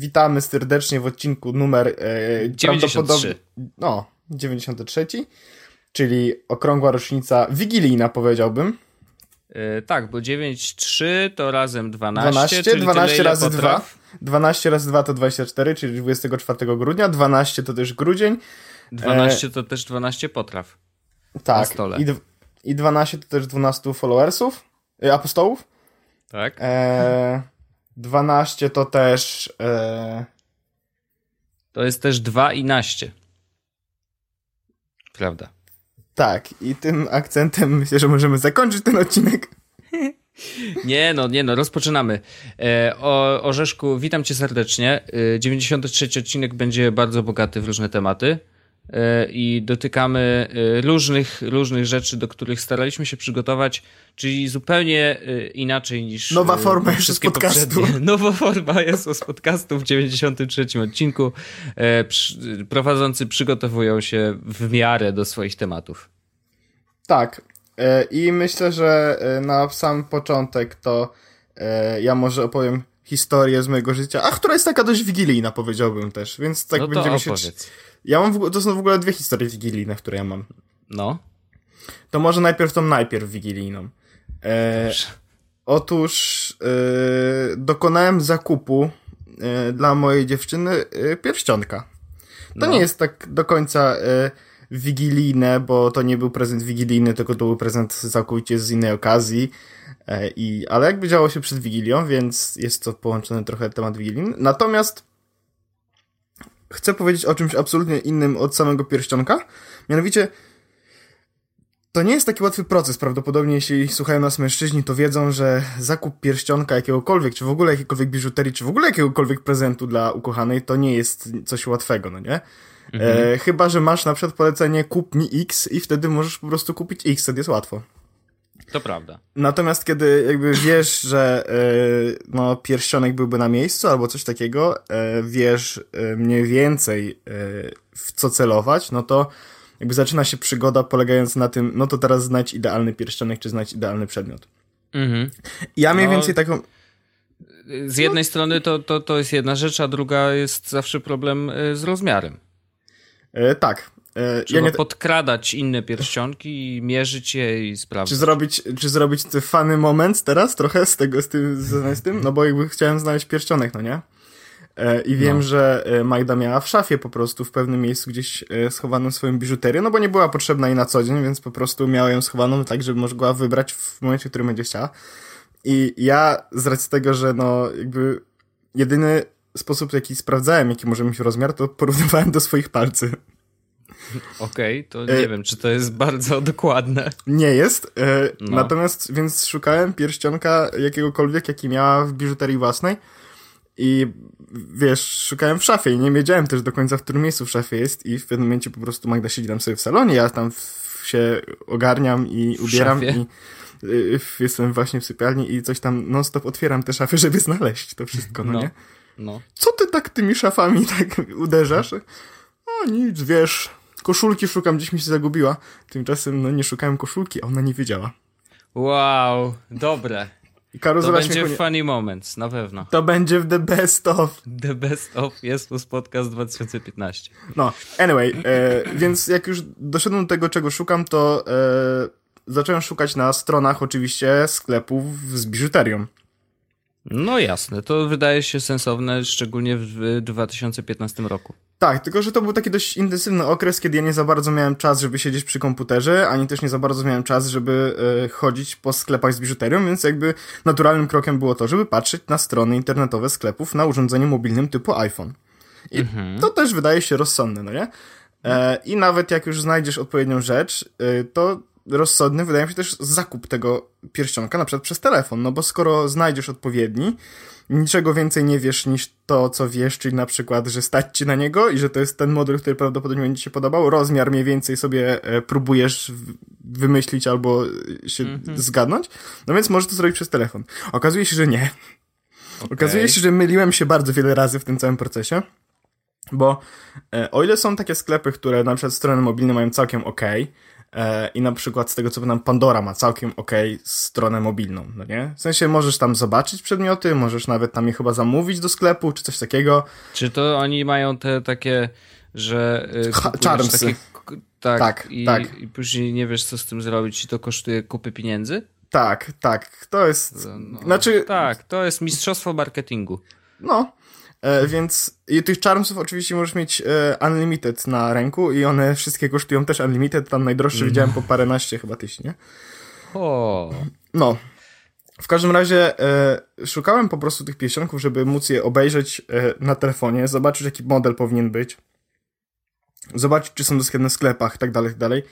witamy serdecznie w odcinku numer e, 93. No, 93, czyli okrągła rocznica wigilijna, powiedziałbym. E, tak, bo 9-3 to razem 12. 12, czyli 12 tyle, razy 2. potraw. 12 razy 2 to 24, czyli 24 grudnia. 12 to też grudzień. 12 to też 12 potraw. Tak. stole. I, I 12 to też 12 followersów, e, apostołów. Tak? E, 12 to też. E, To jest też 2 i naście. Prawda. tak, i tym akcentem myślę, że możemy zakończyć ten odcinek. Nie no, nie no, rozpoczynamy. E, o, Orzeszku, witam cię serdecznie. E, 93 odcinek będzie bardzo bogaty w różne tematy i dotykamy e, różnych, różnych rzeczy, do których staraliśmy się przygotować, czyli zupełnie e, inaczej niż Nowa e, forma jest wszystkie z podcastu. poprzednie. Nowa forma jest z podcastu w 93 odcinku. E, prowadzący przygotowują się w miarę do swoich tematów. Tak. E, I myślę, że e, na sam początek to e, ja może opowiem historię z mojego życia, a która jest taka dość wigilijna, powiedziałbym też, więc tak no będziemy się. Ja mam w, to są w ogóle dwie historie wigilijne, które ja mam. No. To może najpierw tą najpierw wigilijną. E, otóż e, dokonałem zakupu e, dla mojej dziewczyny e, pierścionka. To No. nie jest tak do końca e, wigilijne, bo to nie był prezent wigilijny, tylko to był prezent całkowicie z innej okazji. E, i, ale jakby działo się przed Wigilią, więc jest to połączony trochę temat wigilijny. Natomiast chcę powiedzieć o czymś absolutnie innym od samego pierścionka. Mianowicie to nie jest taki łatwy proces. Prawdopodobnie, jeśli słuchają nas mężczyźni, to wiedzą, że zakup pierścionka jakiegokolwiek, czy w ogóle jakiejkolwiek biżuterii, czy w ogóle jakiegokolwiek prezentu dla ukochanej, to nie jest coś łatwego, no nie? E, chyba, że masz na przykład polecenie kup mi X i wtedy możesz po prostu kupić X, wtedy jest łatwo. To prawda. Natomiast kiedy jakby wiesz, że e, no, pierścionek byłby na miejscu albo coś takiego, e, wiesz e, mniej więcej w co celować, no to jakby zaczyna się przygoda polegając na tym, no to teraz znajdź idealny pierścionek, czy znajdź idealny przedmiot. Mhm. Ja mniej No, więcej taką... Z jednej strony to, to, to jest jedna rzecz, a druga jest zawsze problem z rozmiarem. E, tak. E, Trzeba ja nie, podkradać inne pierścionki i mierzyć je i czy sprawdzać. zrobić, czy zrobić ten funny moment teraz trochę z tego, z tym, z, z tym? No bo jakby chciałem znaleźć pierścionek, no nie? E, I wiem, No. że e, Magda miała w szafie po prostu w pewnym miejscu gdzieś schowaną swoją biżuterię, no bo nie była potrzebna jej na co dzień, więc po prostu miała ją schowaną tak, żeby mogła wybrać w momencie, w którym będzie chciała. I ja z racji tego, że no jakby jedyny sposób, w jaki sprawdzałem, jaki może mieć rozmiar, to porównywałem do swoich palców. Okej, to E, nie wiem, czy to jest bardzo dokładne. Nie jest. E, No. Natomiast, więc szukałem pierścionka jakiegokolwiek, jaki miała w biżuterii własnej. I wiesz, szukałem w szafie i nie wiedziałem też do końca, w którym miejscu w szafie jest. I w pewnym momencie po prostu Magda siedzi tam sobie w salonie, ja tam w, się ogarniam i ubieram. szafie? I w- jestem właśnie w sypialni i coś tam non-stop otwieram te szafy, żeby znaleźć to wszystko, no, No. nie? No. Co ty tak tymi szafami tak uderzasz? O nic, wiesz, koszulki szukam, gdzieś mi się zagubiła. Tymczasem, no nie szukałem koszulki, a ona nie wiedziała. Wow, dobre. I To będzie śmiechu nie... funny moments, na pewno. To będzie w the best of. The best of jest podcast 2015. No, anyway, e, więc jak już doszedłem do tego, czego szukam, to e, zacząłem szukać na stronach oczywiście sklepów z biżuterią. No jasne, to wydaje się sensowne, szczególnie w 2015 roku. Tak, tylko że to był taki dość intensywny okres, kiedy ja nie za bardzo miałem czas, żeby siedzieć przy komputerze, ani też nie za bardzo miałem czas, żeby e, chodzić po sklepach z biżuterią, więc jakby naturalnym krokiem było to, żeby patrzeć na strony internetowe sklepów na urządzeniu mobilnym typu iPhone. I to też wydaje się rozsądne, no nie? E, I nawet jak już znajdziesz odpowiednią rzecz, e, to rozsądny wydaje mi się też zakup tego pierścionka, na przykład przez telefon, no bo skoro znajdziesz odpowiedni, niczego więcej nie wiesz niż to, co wiesz, czyli na przykład, że stać ci na niego i że to jest ten model, który prawdopodobnie będzie ci się podobał, rozmiar mniej więcej sobie e, próbujesz wymyślić albo się zgadnąć, no więc możesz to zrobić przez telefon. Okazuje się, że nie. Okazuje się, że myliłem się bardzo wiele razy w tym całym procesie, bo e, o ile są takie sklepy, które na przykład strony mobilne mają całkiem ok, I na przykład z tego co pamiętam, Pandora ma całkiem ok stronę mobilną, no nie? W sensie możesz tam zobaczyć przedmioty, możesz nawet tam je chyba zamówić do sklepu, czy coś takiego. Czy to oni mają te takie, że... Yy, Charmsy. Takie, tak, tak, i, tak. I później nie wiesz co z tym zrobić i to kosztuje kupy pieniędzy? Tak, tak, to jest... No, znaczy... Tak, to jest mistrzostwo marketingu. No, E, więc i tych charmsów oczywiście możesz mieć e, unlimited na ręku i one wszystkie kosztują też unlimited, tam najdroższe mm. widziałem po paręnaście chyba tysięcy, nie? O. No. W każdym razie e, szukałem po prostu tych pieścionków, żeby móc je obejrzeć e, na telefonie, zobaczyć jaki model powinien być, zobaczyć czy są dostępne w sklepach, tak dalej, tak dalej.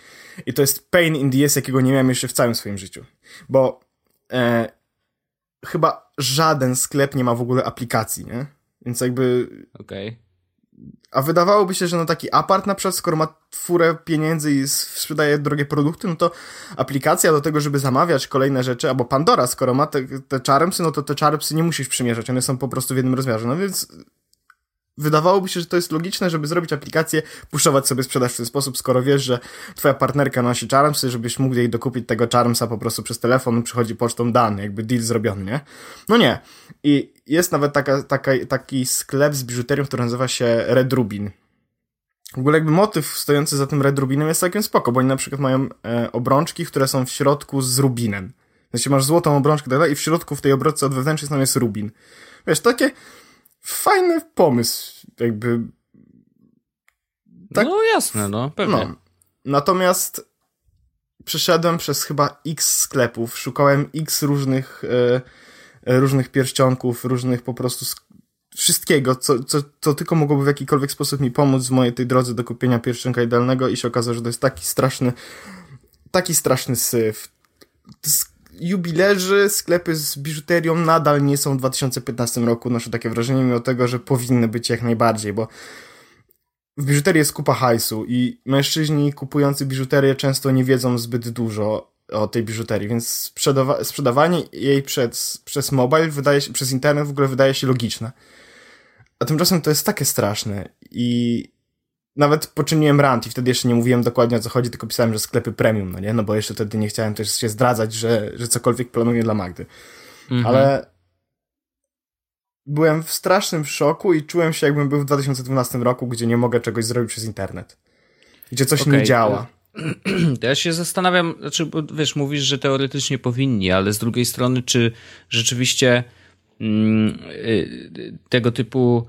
I to jest pain in the ass, jakiego nie miałem jeszcze w całym swoim życiu. Bo e, chyba żaden sklep nie ma w ogóle aplikacji, nie? Więc jakby... Okej. Okay. A wydawałoby się, że no taki apart na przykład, skoro ma furę pieniędzy i sprzedaje drogie produkty, no to aplikacja do tego, żeby zamawiać kolejne rzeczy, albo Pandora, skoro ma te, te no to te czaremsy nie musisz przymierzać, one są po prostu w jednym rozmiarze. No więc wydawałoby się, że to jest logiczne, żeby zrobić aplikację, puszować sobie sprzedaż w ten sposób, skoro wiesz, że twoja partnerka nosi Charmsy, żebyś mógł jej dokupić tego Charmsa po prostu przez telefon, przychodzi pocztą dany, jakby deal zrobiony, nie? No nie. I jest nawet taka, taka, taki sklep z biżuterią, który nazywa się Red Rubin. W ogóle jakby motyw stojący za tym Red Rubinem jest całkiem spoko, bo oni na przykład mają e, obrączki, które są w środku z rubinem. Znaczy masz złotą obrączkę tak i w środku w tej obrączce od wewnętrznej strony jest rubin. Wiesz, takie fajny pomysł, jakby. Tak? No jasne, no, pewnie. No. Natomiast przeszedłem przez chyba x sklepów, szukałem x różnych, e, e różnych pierścionków, różnych po prostu wszystkiego, co, co, co tylko mogłoby w jakikolwiek sposób mi pomóc w mojej tej drodze do kupienia pierścionka idealnego i się okazało, że to jest taki straszny, taki straszny syf. To jest jubilerzy, sklepy z biżuterią nadal nie są w 2015 roku, noszę takie wrażenie, mimo tego, że powinny być jak najbardziej, bo w biżuterii jest kupa hajsu i mężczyźni kupujący biżuterię często nie wiedzą zbyt dużo o tej biżuterii, więc sprzedawa sprzedawanie jej przed, przez mobile wydaje się, przez internet w ogóle wydaje się logiczne. A tymczasem to jest takie straszne i nawet poczyniłem rant i wtedy jeszcze nie mówiłem dokładnie o co chodzi, tylko pisałem, że sklepy premium, no nie? No bo jeszcze wtedy nie chciałem też się zdradzać, że, że cokolwiek planuję dla Magdy. Mhm. Ale byłem w strasznym szoku i czułem się jakbym był w 2012 roku, gdzie nie mogę czegoś zrobić przez internet. Gdzie coś okay. nie działa. Ja się zastanawiam, znaczy, bo wiesz, mówisz, że teoretycznie powinni, ale z drugiej strony, czy rzeczywiście mm, y, tego typu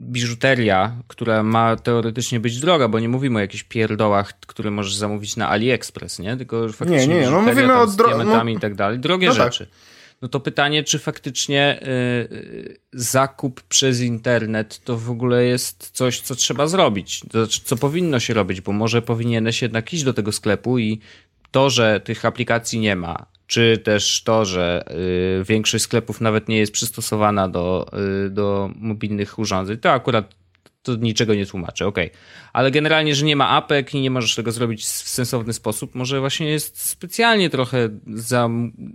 biżuteria, która ma teoretycznie być droga, bo nie mówimy o jakichś pierdołach, które możesz zamówić na AliExpress, nie? Tylko faktycznie nie, nie, no mówimy o dro- diamentami no, i tak dalej. Drogie no tak. rzeczy. Tak. No to pytanie, czy faktycznie y, zakup przez internet to w ogóle jest coś, co trzeba zrobić, to znaczy, co powinno się robić, bo może powinieneś jednak iść do tego sklepu i to, że tych aplikacji nie ma, czy też to, że y, większość sklepów nawet nie jest przystosowana do, y, do mobilnych urządzeń, to akurat to niczego nie tłumaczy, okej. Okay. Ale generalnie, że nie ma apek i nie możesz tego zrobić w sensowny sposób, może właśnie jest specjalnie trochę za,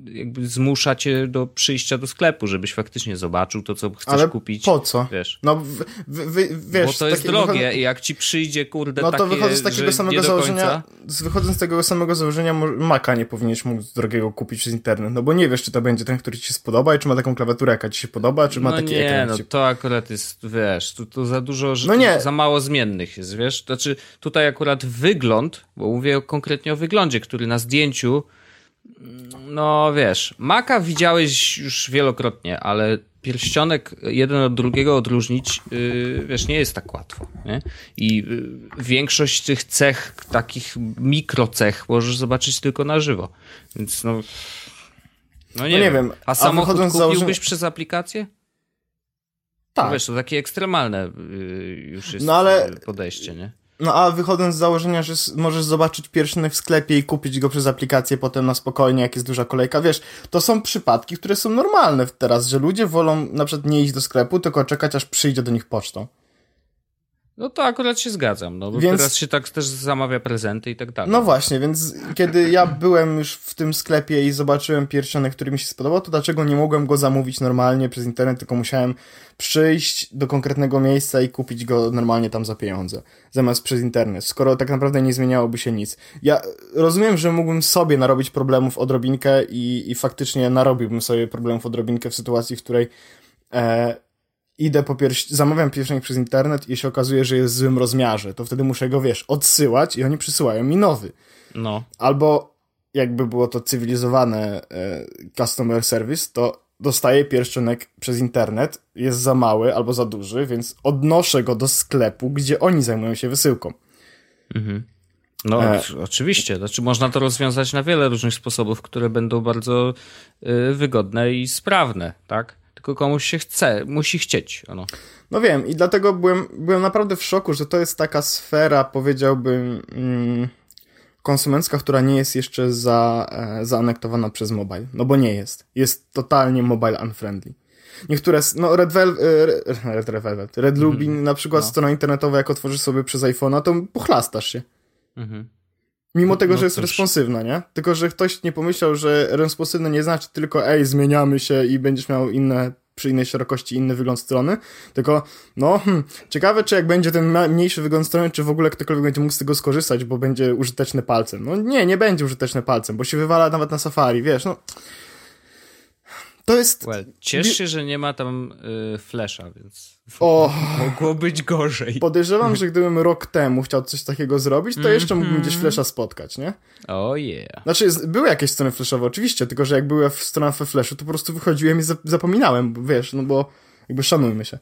jakby zmusza cię do przyjścia do sklepu, żebyś faktycznie zobaczył to, co chcesz Ale kupić. po co? Wiesz. No, w, w, wiesz... Bo to jest drogie i jak ci przyjdzie, kurde, No to takie, wychodząc z takiego samego założenia, wychodząc z tego samego założenia, Maca nie powinieneś mógł drogiego kupić przez internet, no bo nie wiesz, czy to będzie ten, który ci się spodoba i czy ma taką klawiaturę, jaka ci się podoba, czy ma no taki nie, ekran. no to akurat jest, wiesz, tu, tu za dużo no nie. za mało zmiennych jest, wiesz? Znaczy, tutaj akurat wygląd, bo mówię konkretnie o wyglądzie, który na zdjęciu, no wiesz, Maka widziałeś już wielokrotnie, ale pierścionek jeden od drugiego odróżnić, yy, wiesz, nie jest tak łatwo. Nie? I yy, większość tych cech, takich mikrocech, możesz zobaczyć tylko na żywo. Więc no. No nie, no nie wiem. wiem. A samochód kupiłbyś założenia... przez aplikację? Tak. No wiesz, to takie ekstremalne y, już jest no, ale... podejście, nie? No a wychodząc z założenia, że możesz zobaczyć pierścionek w sklepie i kupić go przez aplikację potem na spokojnie, jak jest duża kolejka, wiesz, to są przypadki, które są normalne teraz, że ludzie wolą na przykład nie iść do sklepu, tylko czekać aż przyjdzie do nich pocztą. No to akurat się zgadzam, no bo więc... teraz się tak też zamawia prezenty i tak dalej. No właśnie, więc kiedy ja byłem już w tym sklepie i zobaczyłem pierścionek, który mi się spodobał, to dlaczego nie mogłem go zamówić normalnie przez internet, tylko musiałem przyjść do konkretnego miejsca i kupić go normalnie tam za pieniądze, zamiast przez internet, skoro tak naprawdę nie zmieniałoby się nic. Ja rozumiem, że mógłbym sobie narobić problemów odrobinkę i, i faktycznie narobiłbym sobie problemów odrobinkę w sytuacji, w której e, idę po pierś, zamawiam pierścionek przez internet i się okazuje, że jest w złym rozmiarze, to wtedy muszę go, wiesz, odsyłać i oni przysyłają mi nowy. No. Albo jakby było to cywilizowane e, customer service, to dostaję pierścionek przez internet, jest za mały albo za duży, więc odnoszę go do sklepu, gdzie oni zajmują się wysyłką. Mhm. No, e... oczywiście. Znaczy, można to rozwiązać na wiele różnych sposobów, które będą bardzo y, wygodne i sprawne, tak? Tylko komuś się chce, musi chcieć. Ono. No wiem i dlatego byłem, byłem naprawdę w szoku, że to jest taka sfera, powiedziałbym, mm, konsumencka, która nie jest jeszcze za, e, zaanektowana przez mobile. No bo nie jest. Jest totalnie mobile unfriendly. Niektóre, no Red Velvet, e, Red, Velvet, Red Lubin mm na przykład no. strona internetowa, jak otworzysz sobie przez iPhone'a, to pochlastasz się. -hmm. Mimo tego, no, że jest responsywna, nie? Tylko, że ktoś nie pomyślał, że responsywne nie znaczy tylko ej, zmieniamy się i będziesz miał inne, przy innej szerokości inny wygląd strony, tylko no, hmm, ciekawe, czy jak będzie ten mniejszy wygląd strony, czy w ogóle ktokolwiek będzie mógł z tego skorzystać, bo będzie użyteczny palcem. No nie, nie będzie użyteczny palcem, bo się wywala nawet na Safari, wiesz, no to jest... Well, ciesz się, że nie ma tam y, flasha, więc o, mogło być gorzej. Podejrzewam, że gdybym rok temu chciał coś takiego zrobić, to mm -hmm. jeszcze mógłbym gdzieś flasha spotkać, nie? O oh yeah. Znaczy, były jakieś strony flashowe, oczywiście, tylko że jak były strona we flashu, to po prostu wychodziłem i zapominałem, wiesz, no bo jakby szanujmy się.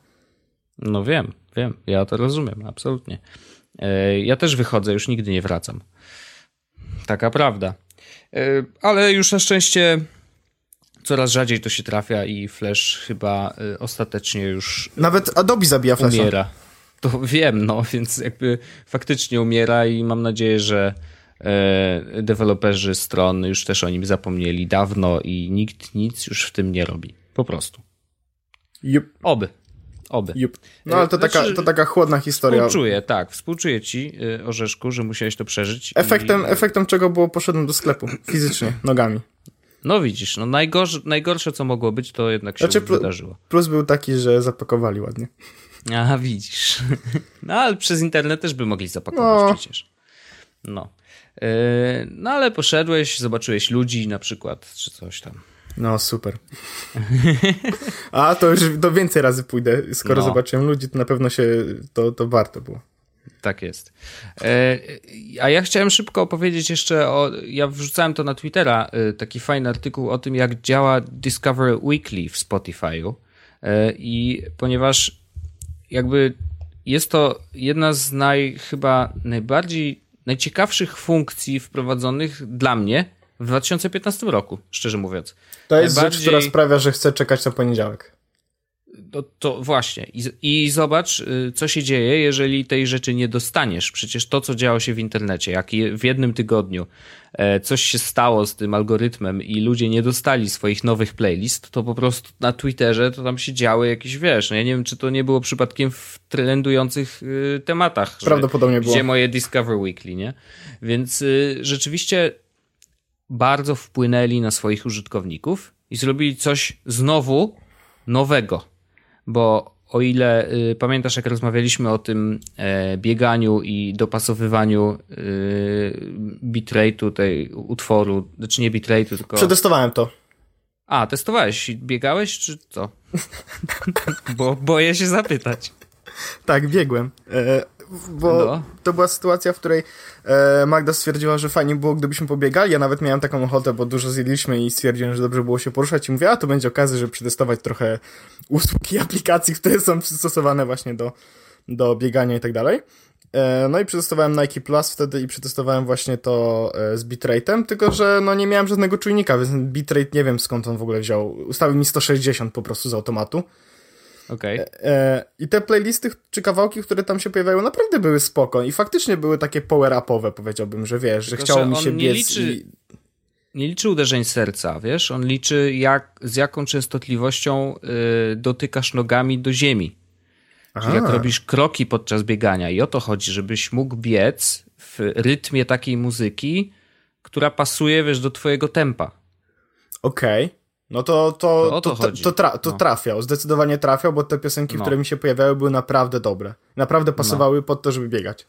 No wiem, wiem, ja to rozumiem, absolutnie. E, ja też wychodzę, już nigdy nie wracam. Taka prawda. E, ale już na szczęście coraz rzadziej to się trafia i Flash chyba y, ostatecznie już. Nawet Adobe zabija Flasha. Umiera. To wiem, no, więc jakby faktycznie umiera i mam nadzieję, że e, deweloperzy stron już też o nim zapomnieli dawno i nikt nic już w tym nie robi. Po prostu. Yep. Oby. Oby. Yep. No ale to, znaczy, taka, to taka chłodna historia. Współczuję, tak. Współczuję ci, y, Orzeszku, że musiałeś to przeżyć. Efektem, i... efektem czego było poszedłem do sklepu. Fizycznie, nogami. No widzisz, no najgorsze, najgorsze co mogło być, to jednak się znaczy, wydarzyło. Plus był taki, że zapakowali ładnie. Aha, widzisz. No ale przez internet też by mogli zapakować no. przecież. No. Yy, no ale poszedłeś, zobaczyłeś ludzi na przykład, czy coś tam. No, super. A to już do więcej razy pójdę. Skoro no. zobaczyłem ludzi, to na pewno się to, to warto było. Tak jest. E, a ja chciałem szybko opowiedzieć jeszcze o. Ja wrzucałem to na Twittera, e, taki fajny artykuł o tym, jak działa Discover Weekly w Spotify'u. E, I ponieważ jakby jest to jedna z naj, chyba najbardziej, najciekawszych funkcji wprowadzonych dla mnie w 2015 roku, szczerze mówiąc. To jest Najbardziej... rzecz, która sprawia, że chcę czekać na poniedziałek. No to właśnie. I, I, zobacz, y, co się dzieje, jeżeli tej rzeczy nie dostaniesz. Przecież to, co działo się w internecie, jak w jednym tygodniu e, coś się stało z tym algorytmem i ludzie nie dostali swoich nowych playlist, to po prostu na Twitterze to tam się działy jakieś, wiesz, no ja nie wiem, czy to nie było przypadkiem w trendujących y, tematach. Prawdopodobnie było. Gdzie moje Discover Weekly, nie? Więc y, rzeczywiście bardzo wpłynęli na swoich użytkowników i zrobili coś znowu nowego bo o ile y, pamiętasz, jak rozmawialiśmy o tym e, bieganiu i dopasowywaniu y, bitrate'u tej utworu, znaczy nie bitrate'u, tylko... Przetestowałem to. A, testowałeś? Biegałeś, czy co? bo boję się zapytać. Tak, biegłem. E, bo no. to była sytuacja, w której e, Magda stwierdziła, że fajnie było, gdybyśmy pobiegali. Ja nawet miałem taką ochotę, bo dużo zjedliśmy i stwierdziłem, że dobrze było się poruszać. I mówię, a to będzie okazja, żeby przetestować trochę usług i aplikacji, które są przystosowane właśnie do, do biegania i tak dalej. E, no i przetestowałem Nike Plus wtedy i przetestowałem właśnie to e, z bitrate'em, tylko że no nie miałem żadnego czujnika, więc bitrate nie wiem skąd on w ogóle wziął. Ustawił mi 160 po prostu z automatu. Okay. E, e, I te playlisty czy kawałki, które tam się pojawiały, naprawdę były spoko i faktycznie były takie power-upowe, powiedziałbym, że wiesz, Tylko, że chciało że mi się biec liczy... i nie liczy uderzeń serca, wiesz? On liczy jak, z jaką częstotliwością y, dotykasz nogami do ziemi. Aha. Czyli jak robisz kroki podczas biegania i o to chodzi, żebyś mógł biec w rytmie takiej muzyki, która pasuje, wiesz, do twojego tempa. Okej. Okay. No to, to, to, to, to, to, tra to no. trafiał, zdecydowanie trafiał, bo te piosenki, no. które mi się pojawiały, były naprawdę dobre. Naprawdę pasowały no. pod to, żeby biegać.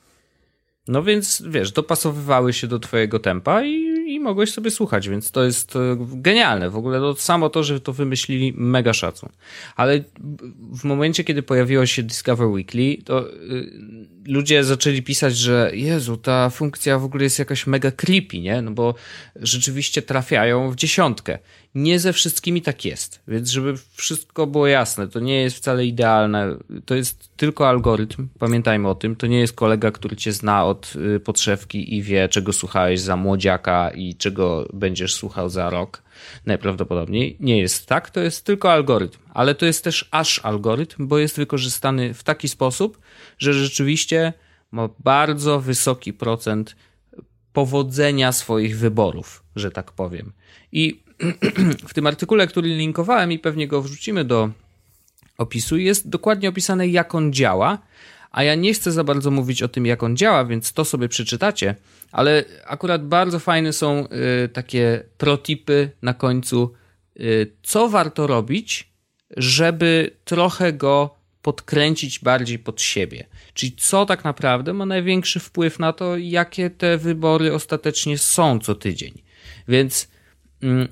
No więc wiesz, dopasowywały się do twojego tempa i, i mogłeś sobie słuchać, więc to jest e, genialne. W ogóle to samo to, że to wymyślili, mega szacun. Ale w momencie, kiedy pojawiło się Discover Weekly, to y, ludzie zaczęli pisać, że Jezu, ta funkcja w ogóle jest jakaś mega creepy, nie? No bo rzeczywiście trafiają w dziesiątkę. Nie ze wszystkimi tak jest, więc żeby wszystko było jasne, to nie jest wcale idealne. To jest tylko algorytm, pamiętajmy o tym. To nie jest kolega, który cię zna od y, podszewki i wie, czego słuchałeś za młodziaka i czego będziesz słuchał za rok. Najprawdopodobniej nie jest tak, to jest tylko algorytm, ale to jest też aż algorytm, bo jest wykorzystany w taki sposób, że rzeczywiście ma bardzo wysoki procent powodzenia swoich wyborów, że tak powiem. I w tym artykule, który linkowałem i pewnie go wrzucimy do opisu, jest dokładnie opisane, jak on działa. A ja nie chcę za bardzo mówić o tym, jak on działa, więc to sobie przeczytacie, ale akurat bardzo fajne są y, takie protipy na końcu, y, co warto robić, żeby trochę go podkręcić bardziej pod siebie. Czyli co tak naprawdę ma największy wpływ na to, jakie te wybory ostatecznie są co tydzień. Więc mm,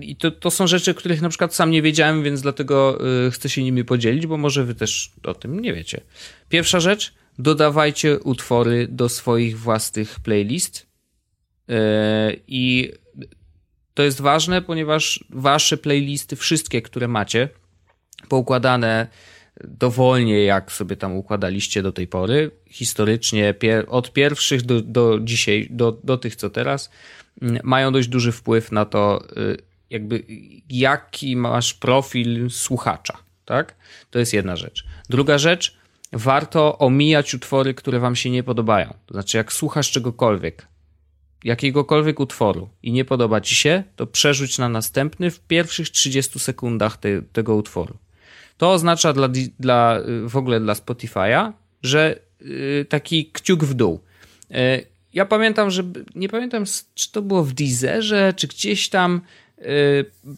i to, to są rzeczy, których na przykład sam nie wiedziałem, więc dlatego y, chcę się nimi podzielić, bo może wy też o tym nie wiecie. Pierwsza rzecz, dodawajcie utwory do swoich własnych playlist. Y, I to jest ważne, ponieważ wasze playlisty, wszystkie, które macie, poukładane dowolnie, jak sobie tam układaliście do tej pory, historycznie, od pierwszych do, do dzisiaj, do, do tych co teraz, mają dość duży wpływ na to, y, jakby jaki masz profil słuchacza, tak? To jest jedna rzecz. Druga rzecz, warto omijać utwory, które wam się nie podobają. To znaczy, jak słuchasz czegokolwiek, jakiegokolwiek utworu i nie podoba ci się, to przerzuć na następny w pierwszych 30 sekundach te, tego utworu. To oznacza dla, dla, w ogóle dla Spotify'a, że yy, taki kciuk w dół. Ja pamiętam, że nie pamiętam, czy to było w Deezerze, czy gdzieś tam. Yy,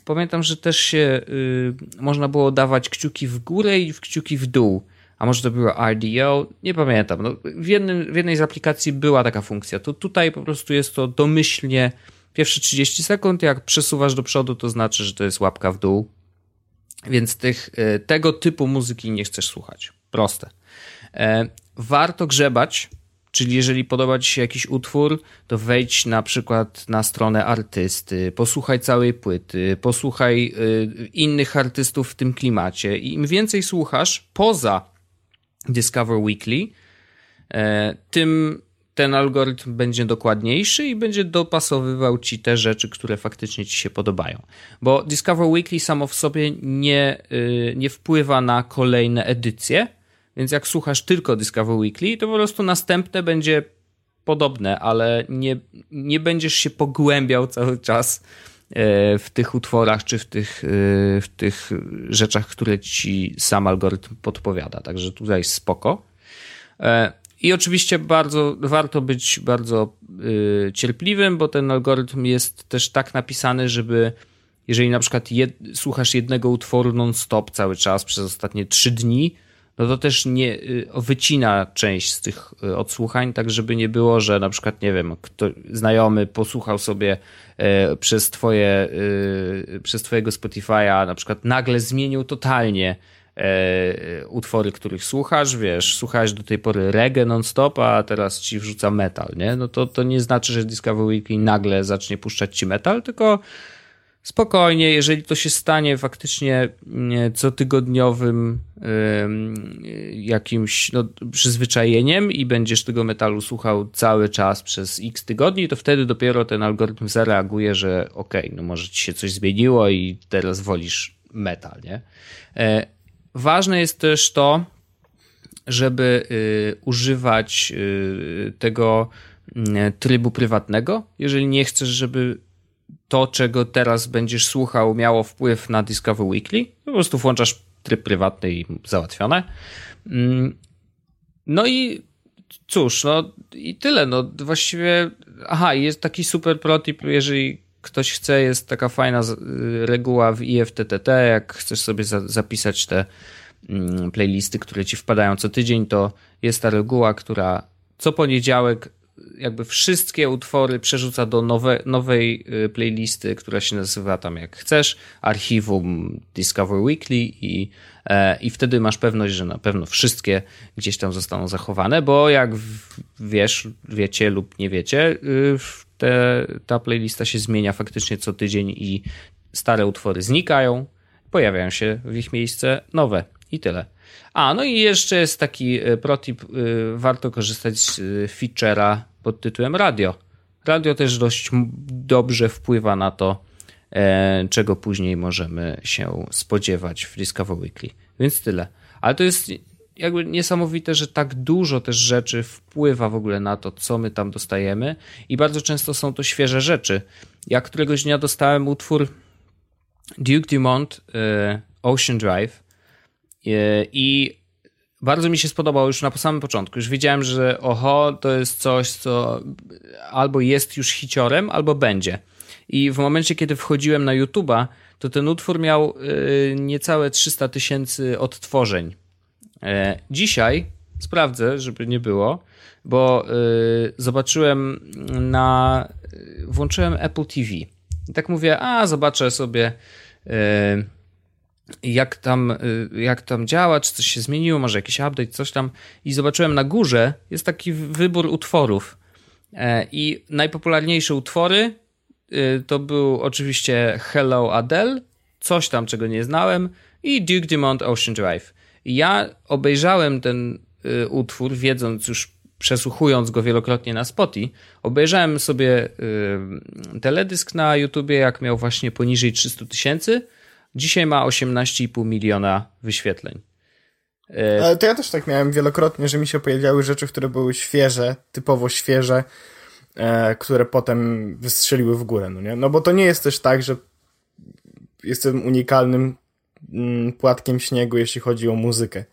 pamiętam, że też się yy, można było dawać kciuki w górę i kciuki w dół. A może to było RDO? Nie pamiętam. No, w, jednym, w jednej z aplikacji była taka funkcja. To tutaj po prostu jest to domyślnie pierwsze 30 sekund. Jak przesuwasz do przodu, to znaczy, że to jest łapka w dół. Więc tych, yy, tego typu muzyki nie chcesz słuchać. Proste. E, warto grzebać Czyli jeżeli podoba Ci się jakiś utwór, to wejdź na przykład na stronę artysty, posłuchaj całej płyty, posłuchaj y, innych artystów w tym klimacie. I im więcej słuchasz poza Discover Weekly, e, tym ten algorytm będzie dokładniejszy i będzie dopasowywał ci te rzeczy, które faktycznie ci się podobają. Bo Discover Weekly samo w sobie nie, y, nie wpływa na kolejne edycje więc jak słuchasz tylko Discover Weekly, to po prostu następne będzie podobne, ale nie, nie będziesz się pogłębiał cały czas e, w tych utworach czy w tych, e, w tych rzeczach, które ci sam algorytm podpowiada. Także tutaj spoko. E, I oczywiście bardzo warto być bardzo cierpliwym, bo ten algorytm jest też tak napisany, żeby jeżeli na przykład jed, słuchasz jednego utworu non-stop cały czas przez ostatnie trzy dni, no to też nie y, wycina część z tych y, odsłuchań, tak żeby nie było, że na przykład, nie wiem, kto, znajomy posłuchał sobie e, przez twoje, e, przez twojego Spotify'a, na przykład nagle zmienił totalnie e, utwory, których słuchasz, wiesz, słuchałeś do tej pory reggae non-stop, a teraz ci wrzuca metal, nie? No to, to nie znaczy, że Discovery Weekly nagle zacznie puszczać ci metal, tylko spokojnie, jeżeli to się stanie faktycznie cotygodniowym jakimś no, przyzwyczajeniem i będziesz tego metalu słuchał cały czas przez x tygodni, to wtedy dopiero ten algorytm zareaguje, że okej, okay, no może ci się coś zmieniło i teraz wolisz metal, nie? E, ważne jest też to, żeby y, używać y, tego y, trybu prywatnego, jeżeli nie chcesz, żeby to, czego teraz będziesz słuchał, miało wpływ na Discover Weekly. Po prostu włączasz tryb prywatny i załatwione. Mm, no i cóż, no i tyle. No właściwie, aha, jest taki super protip, jeżeli ktoś chce, jest taka fajna y, reguła w IFTTT, jak chcesz sobie za, zapisać te mm, playlisty, które ci wpadają co tydzień, to jest ta reguła, która co poniedziałek jakby wszystkie utwory przerzuca do nowe, nowej y, playlisty, która się nazywa tam jak chcesz, archiwum Discover Weekly i, e, i wtedy masz pewność, że na pewno wszystkie gdzieś tam zostaną zachowane, bo jak wiesz, wiecie lub nie wiecie, y, te, ta playlista się zmienia faktycznie co tydzień i stare utwory znikają, pojawiają się w ich miejsce nowe i tyle. A, no i jeszcze jest taki e, protip, e, warto korzystać z e, feature'a pod tytułem radio. Radio też dość dobrze wpływa na to, czego później możemy się spodziewać w Discover Weekly. Więc tyle. Ale to jest jakby niesamowite, że tak dużo też rzeczy wpływa w ogóle na to, co my tam dostajemy i bardzo często są to świeże rzeczy. Ja któregoś dnia dostałem utwór Duke Dumont Ocean Drive i bardzo mi się spodobał już na samym początku. Już wiedziałem, że oho, to jest coś, co albo jest już hiciorem, albo będzie. I w momencie, kiedy wchodziłem na YouTube'a, to ten utwór miał y, niecałe 300 tysięcy odtworzeń. E, dzisiaj sprawdzę, żeby nie było, bo zobaczyłem na. Włączyłem Apple TV. I tak mówię, a zobaczę sobie jak tam, y, jak tam działa, czy coś się zmieniło, może jakiś update, coś tam. I zobaczyłem na górze jest taki wybór utworów. E, I najpopularniejsze utwory y, to był oczywiście Hello Adele, coś tam, czego nie znałem, i Duke Dumont Ocean Drive. Ja obejrzałem ten y, utwór, wiedząc już, przesłuchując go wielokrotnie na Spotify, obejrzałem sobie teledysk na YouTubie, jak miał właśnie poniżej 300 tysięcy Dzisiaj ma 18,5 miliona wyświetleń. E, Ale to ja też tak miałem wielokrotnie, że mi się pojawiały rzeczy, które były świeże, typowo świeże, e, które potem wystrzeliły w górę, no nie? No bo to nie jest też tak, że jestem unikalnym mm, płatkiem śniegu, jeśli chodzi o muzykę.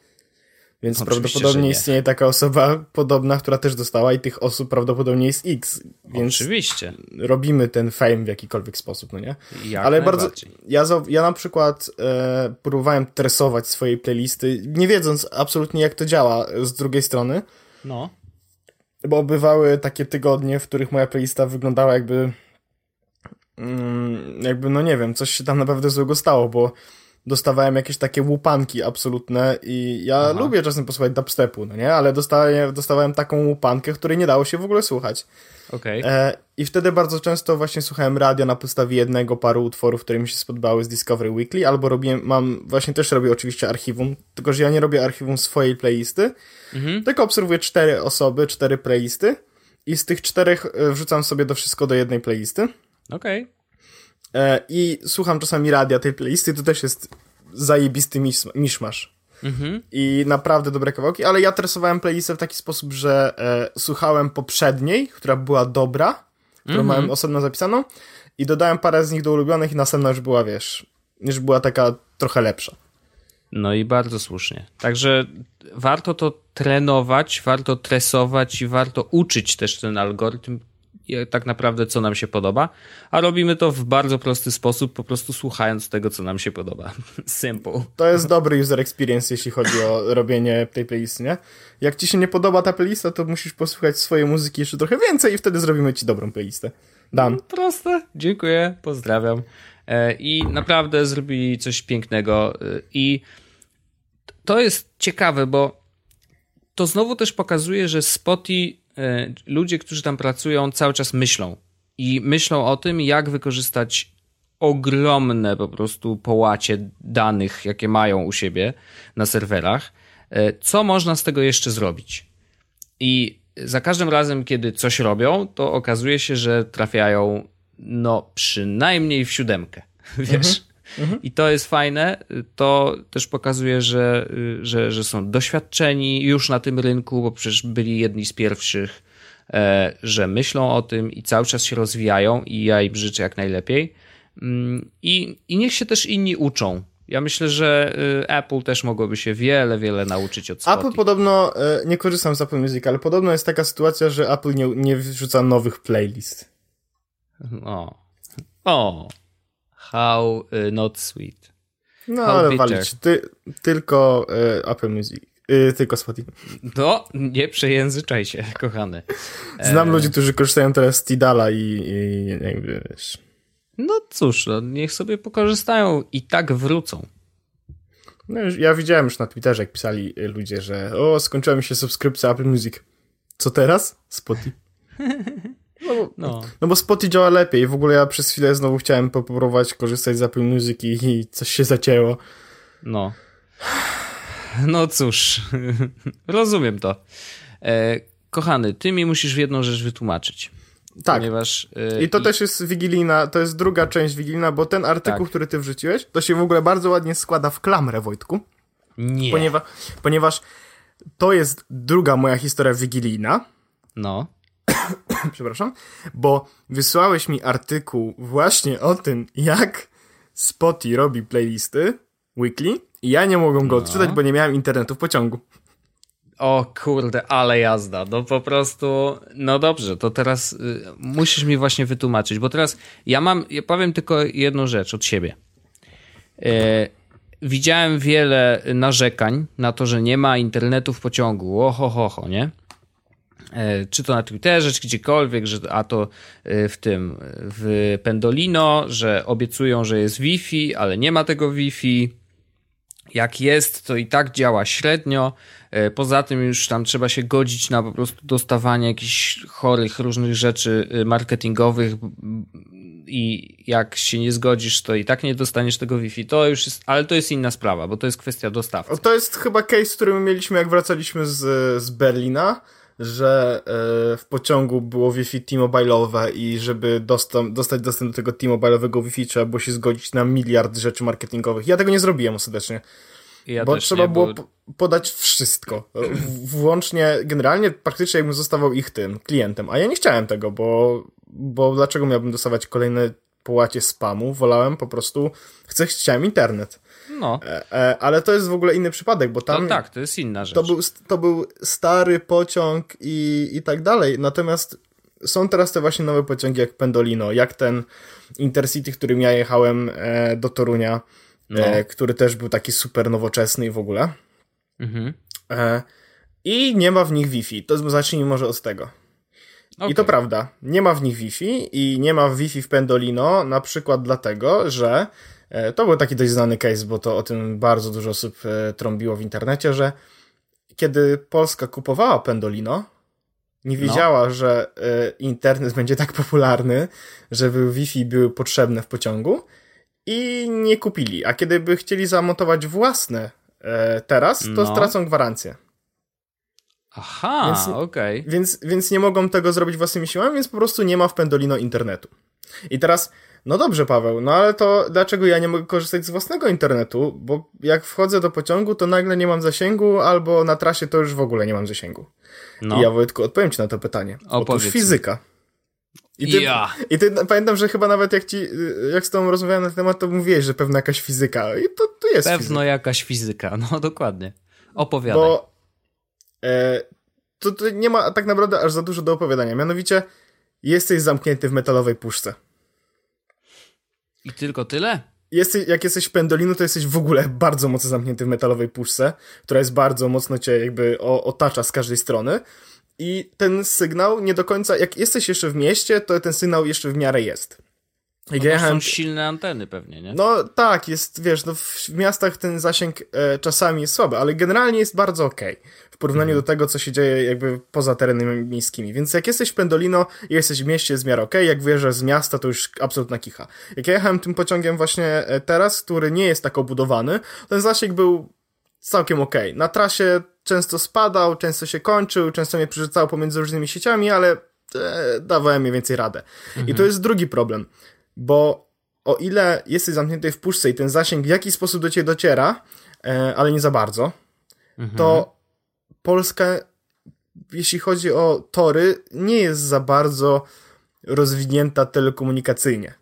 Więc Oczywiście, prawdopodobnie istnieje taka osoba podobna, która też dostała i tych osób prawdopodobnie jest X. Więc Oczywiście. robimy ten fame w jakikolwiek sposób, no nie? Jak Ale bardzo. Ja, ja na przykład e, próbowałem tresować swojej playlisty, nie wiedząc absolutnie jak to działa z drugiej strony. No. Bo bywały takie tygodnie, w których moja playlista wyglądała jakby. Mm, jakby, no nie wiem, coś się tam naprawdę złego stało, bo dostawałem jakieś takie łupanki absolutne i ja Aha. lubię czasem posłuchać dubstepu, no nie? Ale dostałem, dostawałem taką łupankę, której nie dało się w ogóle słuchać. Okay. E, I wtedy bardzo często właśnie słuchałem radia na podstawie jednego paru utworów, które mi się spodobały z Discovery Weekly, albo robię, mam, właśnie też robię oczywiście archiwum, tylko że ja nie robię archiwum swojej playlisty, mhm. tylko obserwuję cztery osoby, cztery playlisty i z tych czterech e, wrzucam sobie to wszystko do jednej playlisty. Okej. Okay. E, I słucham czasami radia tej playlisty, to też jest zajebisty miszmasz. Mhm. I naprawdę dobre kawałki, ale ja tresowałem playlistę w taki sposób, że e, słuchałem poprzedniej, która była dobra, którą mhm. miałem osobno zapisaną i dodałem parę z nich do ulubionych i następna już była, wiesz, już była taka trochę lepsza. No i bardzo słusznie. Także warto to trenować, warto tresować i warto uczyć też ten algorytm, tak naprawdę co nam się podoba, a robimy to w bardzo prosty sposób, po prostu słuchając tego, co nam się podoba. Simple. To jest dobry user experience, jeśli chodzi o robienie tej playlisty, nie? Jak ci się nie podoba ta playlista, to musisz posłuchać swojej muzyki jeszcze trochę więcej i wtedy zrobimy ci dobrą playlistę. Dan. No, proste. Dziękuję, pozdrawiam. E, I naprawdę zrobili coś pięknego e, i to jest ciekawe, bo to znowu też pokazuje, że Spotify ludzie, którzy tam pracują, cały czas myślą. I myślą o tym, jak wykorzystać ogromne po prostu połacie danych, jakie mają u siebie na serwerach, e, co można z tego jeszcze zrobić. I za każdym razem, kiedy coś robią, to okazuje się, że trafiają no przynajmniej w siódemkę, wiesz. Mhm. Mhm. I to jest fajne. To też pokazuje, że, że, że są doświadczeni już na tym rynku, bo przecież byli jedni z pierwszych, e, że myślą o tym i cały czas się rozwijają i ja im życzę jak najlepiej. Mm, I, I niech się też inni uczą, Ja myślę, że y, Apple też mogłoby się wiele, wiele nauczyć od Spotify. Apple podobno, e, nie korzystam z Apple Music, ale podobno jest taka sytuacja, że Apple nie, nie wrzuca nowych playlist. O. O. How y, not sweet. No How ale bitter. walić, ty, tylko e, Apple Music, e, tylko Spotify. No, nie przejęzyczaj się, kochany. Znam E, ludzi, którzy korzystają teraz z Tidala i, i jakby, wiesz... No cóż, no, niech sobie pokorzystają i tak wrócą. No, ja widziałem już na Twitterze, jak pisali y, ludzie, że o, skończyła mi się subskrypcja Apple Music. Co teraz? Spotify. No, bo- No. no bo Spotify działa lepiej. W ogóle ja przez chwilę znowu chciałem popróbować korzystać z Apple Music i, i coś się zacięło. No. No cóż, rozumiem to. E, kochany, ty mi musisz jedną rzecz wytłumaczyć. Tak. Ponieważ. e, I to też jest wigilijna, to jest druga część wigilijna, bo ten artykuł, Tak. który ty wrzuciłeś, to się w ogóle bardzo ładnie składa w klamrę, Wojtku. Nie. Ponieważ, ponieważ to jest druga moja historia wigilijna. No. przepraszam, bo wysłałeś mi artykuł właśnie o tym, jak Spotify robi playlisty weekly i ja nie mogłem go No. odczytać, bo nie miałem internetu w pociągu. O kurde, ale jazda. No po prostu. No dobrze, to teraz y, musisz mi właśnie wytłumaczyć, bo teraz ja mam. Ja powiem tylko jedną rzecz od siebie. E, widziałem wiele narzekań na to, że nie ma internetu w pociągu. Oho, ho, ho, nie? E, czy to na Twitterze, czy gdziekolwiek, że a to e, w tym, w Pendolino, że obiecują, że jest Wi-Fi, ale nie ma tego Wi-Fi. Jak jest, to i tak działa średnio. E, Poza tym już tam trzeba się godzić na po prostu dostawanie jakichś chorych różnych rzeczy marketingowych i jak się nie zgodzisz, to i tak nie dostaniesz tego Wi-Fi. To już jest, ale to jest inna sprawa, bo to jest kwestia dostawcy. To jest chyba case, który my mieliśmy, jak wracaliśmy z, z Berlina, że e, w pociągu było Wi-Fi T-Mobile'owe i żeby dosta- dostać dostęp do tego T-Mobile'owego Wi-Fi trzeba było się zgodzić na miliard rzeczy marketingowych. Ja tego nie zrobiłem ostatecznie. Ja bo trzeba było podać wszystko. Włącznie, generalnie praktycznie jakbym zostawał ich tym, klientem. A ja nie chciałem tego, bo, bo dlaczego miałbym dostawać kolejne połacie spamu? Wolałem po prostu, chcę, chciałem internet. No, E, e, ale to jest w ogóle inny przypadek, bo to tam tak, to jest inna rzecz. to, był, to był stary pociąg i, i tak dalej. Natomiast są teraz te właśnie nowe pociągi jak Pendolino, jak ten Intercity, którym ja jechałem e, do Torunia, No. który też był taki super nowoczesny i w ogóle. Mhm. I nie ma w nich Wi-Fi. To zacznijmy może od tego. I to prawda. Nie ma w nich Wi-Fi i nie ma Wi-Fi w Pendolino na przykład dlatego, że e, to był taki dość znany case, bo to o tym bardzo dużo osób e, trąbiło w internecie, że kiedy Polska kupowała Pendolino, nie No. wiedziała, że e, internet będzie tak popularny, żeby Wi-Fi były potrzebne w pociągu i nie kupili. A kiedy by chcieli zamontować własne teraz, to No. stracą gwarancję. Aha, Więc- okej. Więc, więc nie mogą tego zrobić własnymi siłami, więc po prostu nie ma w Pendolino internetu. I teraz, no dobrze, Paweł, no ale to dlaczego ja nie mogę korzystać z własnego internetu? Bo jak wchodzę do pociągu, to nagle nie mam zasięgu, albo na trasie to już w ogóle nie mam zasięgu. No. I ja, Wojtku, odpowiem ci na to pytanie. Opowiedz Otóż fizyka. I ty, Ja. I ty pamiętam, że chyba nawet jak ci, jak z tobą rozmawiałem na ten temat, to mówiłeś, że pewna jakaś fizyka. I to, to jest Pewno fizyka. jakaś fizyka, no dokładnie. Opowiadaj. Bo to, to nie ma tak naprawdę aż za dużo do opowiadania. Mianowicie jesteś zamknięty w metalowej puszce. I tylko tyle? Jesteś, jak jesteś w pendolinu, to jesteś w ogóle bardzo mocno zamknięty w metalowej puszce, która jest bardzo mocno cię jakby otacza z każdej strony. I ten sygnał nie do końca, jak jesteś jeszcze w mieście, to ten sygnał jeszcze w miarę jest. Jak No ja to są jechałem, silne anteny pewnie, nie? no tak, jest, wiesz, no w miastach ten zasięg e, czasami jest słaby, ale generalnie jest bardzo okej w porównaniu do tego, co się dzieje jakby poza terenami miejskimi. Więc jak jesteś w Pendolino i jesteś w mieście, jest w miarę okej, jak wyjeżdżasz z miasta, to już absolutna kicha. Jak ja jechałem tym pociągiem właśnie e, teraz, który nie jest tak obudowany, ten zasięg był całkiem okej. Na trasie często spadał, często się kończył, często mnie przerzucało pomiędzy różnymi sieciami, ale e, dawałem mniej więcej radę. I to jest drugi problem, bo o ile jesteś zamknięty w puszce i ten zasięg w jakiś sposób do ciebie dociera, e, ale nie za bardzo, Mhm. to Polska, jeśli chodzi o tory, nie jest za bardzo rozwinięta telekomunikacyjnie.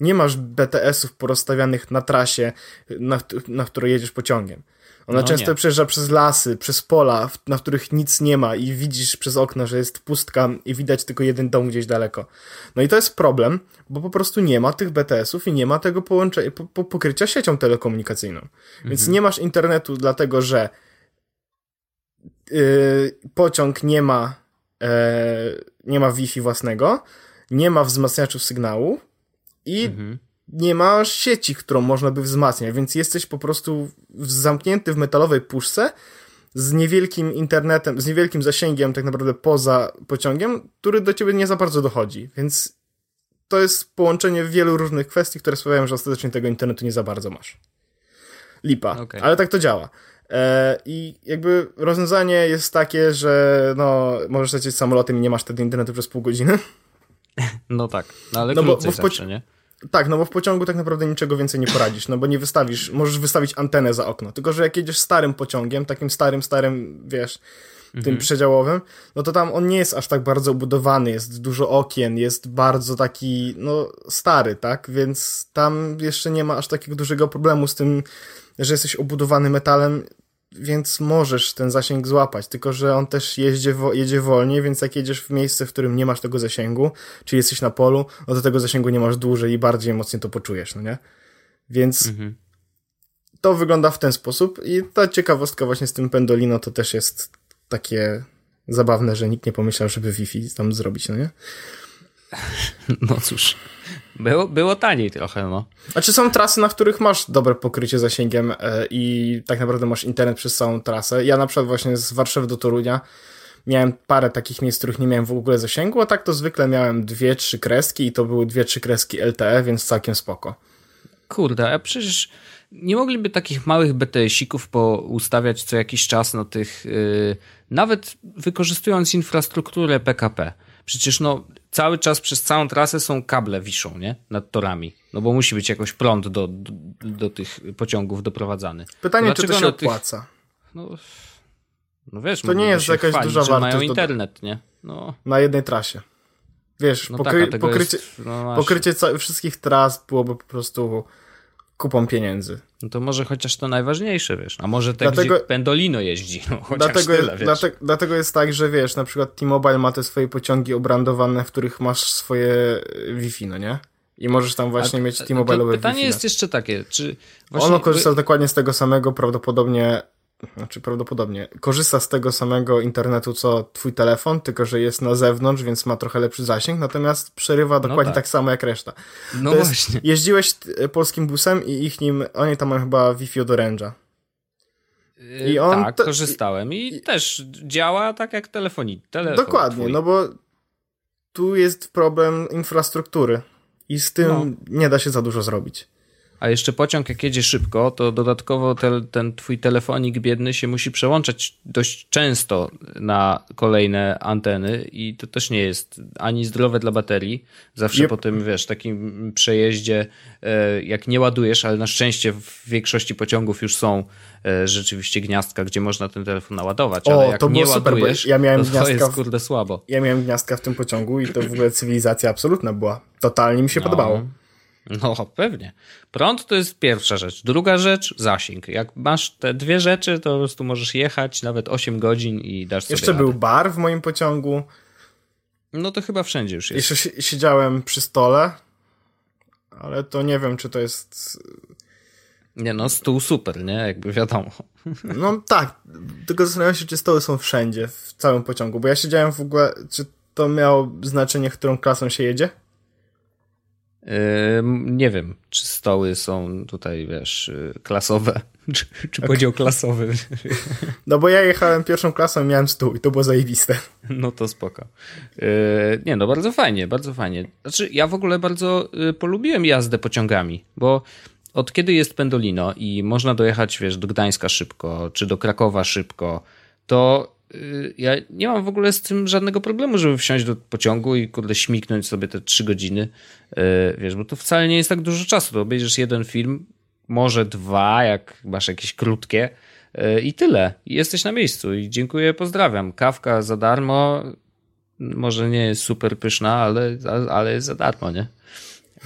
Nie masz BTS-ów porozstawianych na trasie, na, na której jedziesz pociągiem. Ona no często nie. przejeżdża przez lasy, przez pola, na których nic nie ma i widzisz przez okno, że jest pustka i widać tylko jeden dom gdzieś daleko. No i to jest problem, bo po prostu nie ma tych BTS-ów i nie ma tego połączenia, po, po, pokrycia siecią telekomunikacyjną. Mhm. Więc nie masz internetu, dlatego że yy, pociąg nie ma, yy, nie ma Wi-Fi własnego, nie ma wzmacniaczów sygnału i mhm nie ma sieci, którą można by wzmacniać, więc jesteś po prostu zamknięty w metalowej puszce z niewielkim internetem, z niewielkim zasięgiem tak naprawdę poza pociągiem, który do ciebie nie za bardzo dochodzi, więc to jest połączenie wielu różnych kwestii, które sprawiają, że ostatecznie tego internetu nie za bardzo masz. Lipa, okay. ale tak to działa. E, I jakby rozwiązanie jest takie, że no, możesz lecieć samolotem i nie masz wtedy internetu przez pół godziny. No tak, no ale no bo, bo w zawsze, nie? Tak, no bo w pociągu tak naprawdę niczego więcej nie poradzisz, no bo nie wystawisz, możesz wystawić antenę za okno. Tylko, że jak jedziesz starym pociągiem, takim starym, starym, wiesz, tym mhm. przedziałowym, no to tam on nie jest aż tak bardzo obudowany, jest dużo okien, jest bardzo taki, no, stary, tak? Więc tam jeszcze nie ma aż takiego dużego problemu z tym, że jesteś obudowany metalem więc możesz ten zasięg złapać, tylko że on też jeździ, jedzie wolniej, więc jak jedziesz w miejsce, w którym nie masz tego zasięgu, czy jesteś na polu, no to tego zasięgu nie masz dłużej i bardziej mocniej to poczujesz, no nie? Więc mhm. to wygląda w ten sposób i ta ciekawostka właśnie z tym Pendolino to też jest takie zabawne, że nikt nie pomyślał, żeby Wi-Fi tam zrobić, no nie? No cóż. Było, było taniej trochę, no. A czy są trasy, na których masz dobre pokrycie zasięgiem e, i tak naprawdę masz internet przez całą trasę? Ja na przykład właśnie z Warszawy do Torunia miałem parę takich miejsc, których nie miałem w ogóle zasięgu, a tak to zwykle miałem dwie, trzy kreski i to były dwie, trzy kreski LTE, więc całkiem spoko. Kurde, a przecież nie mogliby takich małych BTS-ików poustawiać co jakiś czas na tych, yy, nawet wykorzystując infrastrukturę PKP. Przecież no, cały czas przez całą trasę są kable wiszą, nie? Nad torami. No bo musi być jakoś prąd do, do, do tych pociągów doprowadzany. Pytanie, czy to się opłaca? Tych, no, no wiesz, to nie jest jakaś chwalić, duża wartość. mają internet, nie? No. Na jednej trasie. Wiesz, no pokry tak, pokrycie, jest, no pokrycie wszystkich tras byłoby po prostu kupą pieniędzy. No to może chociaż to najważniejsze, wiesz. A może tak, dlatego, gdzie Pendolino jeździ, no chociaż dlatego, tyle, wiesz. Dlatego, dlatego jest tak, że wiesz, na przykład T-Mobile ma te swoje pociągi obrandowane, w których masz swoje e, Wi-Fi, no nie? I możesz tam właśnie a, mieć T-Mobile'owe Pytanie Wi-Fi, jest jeszcze takie, czy... Właśnie, ono korzysta dokładnie z tego samego, prawdopodobnie znaczy prawdopodobnie, korzysta z tego samego internetu co twój telefon, tylko że jest na zewnątrz, więc ma trochę lepszy zasięg, natomiast przerywa no dokładnie no tak. tak. samo jak reszta. No to właśnie. Jest, jeździłeś e, polskim busem i ich nim, oni tam mają chyba Wi-Fi od Orange'a. I yy, on tak, korzystałem i, i, też działa tak jak telefoni, telefon. Dokładnie, twój. no bo tu jest problem infrastruktury i z tym no. nie da się za dużo zrobić. A jeszcze pociąg, jak jedzie szybko, to dodatkowo te, ten twój telefonik biedny się musi przełączać dość często na kolejne anteny i to też nie jest ani zdrowe dla baterii. Zawsze yep. po tym, wiesz, takim przejeździe, e, jak nie ładujesz, ale na szczęście w większości pociągów już są e, rzeczywiście gniazdka, gdzie można ten telefon naładować, ale o, jak to nie super, ładujesz, ja miałem to, to jest kurde słabo. Ja miałem gniazdka w tym pociągu i to w ogóle cywilizacja absolutna była. Totalnie mi się no. podobało. No, pewnie. Prąd to jest pierwsza rzecz. Druga rzecz, zasięg. Jak masz te dwie rzeczy, to po prostu możesz jechać nawet 8 godzin i dasz sobie Jeszcze radę. był bar w moim pociągu. No to chyba wszędzie już jest. Jeszcze siedziałem przy stole, ale to nie wiem, czy to jest... Nie no, stół super, nie? Jakby wiadomo. No tak, tylko zastanawiam się, czy stoły są wszędzie, w całym pociągu, bo ja siedziałem w ogóle, czy to miało znaczenie, którą klasą się jedzie? Nie wiem, czy stoły są tutaj, wiesz, klasowe, czy, czy okay. podział klasowy. No bo ja jechałem pierwszą klasą i miałem stół i to było zajebiste. No to spoko. Nie no, bardzo fajnie, bardzo fajnie. Znaczy, ja w ogóle bardzo y, polubiłem jazdę pociągami, bo od kiedy jest Pendolino i można dojechać, wiesz, do Gdańska szybko, czy do Krakowa szybko, to Y, ja nie mam w ogóle z tym żadnego problemu, żeby wsiąść do pociągu i kurde śmiknąć sobie te trzy godziny, y, wiesz, bo to wcale nie jest tak dużo czasu, to obejrzysz jeden film, może dwa, jak masz jakieś krótkie y, i tyle. I jesteś na miejscu i dziękuję, pozdrawiam. Kawka za darmo, może nie jest super pyszna, ale, ale jest za darmo, nie?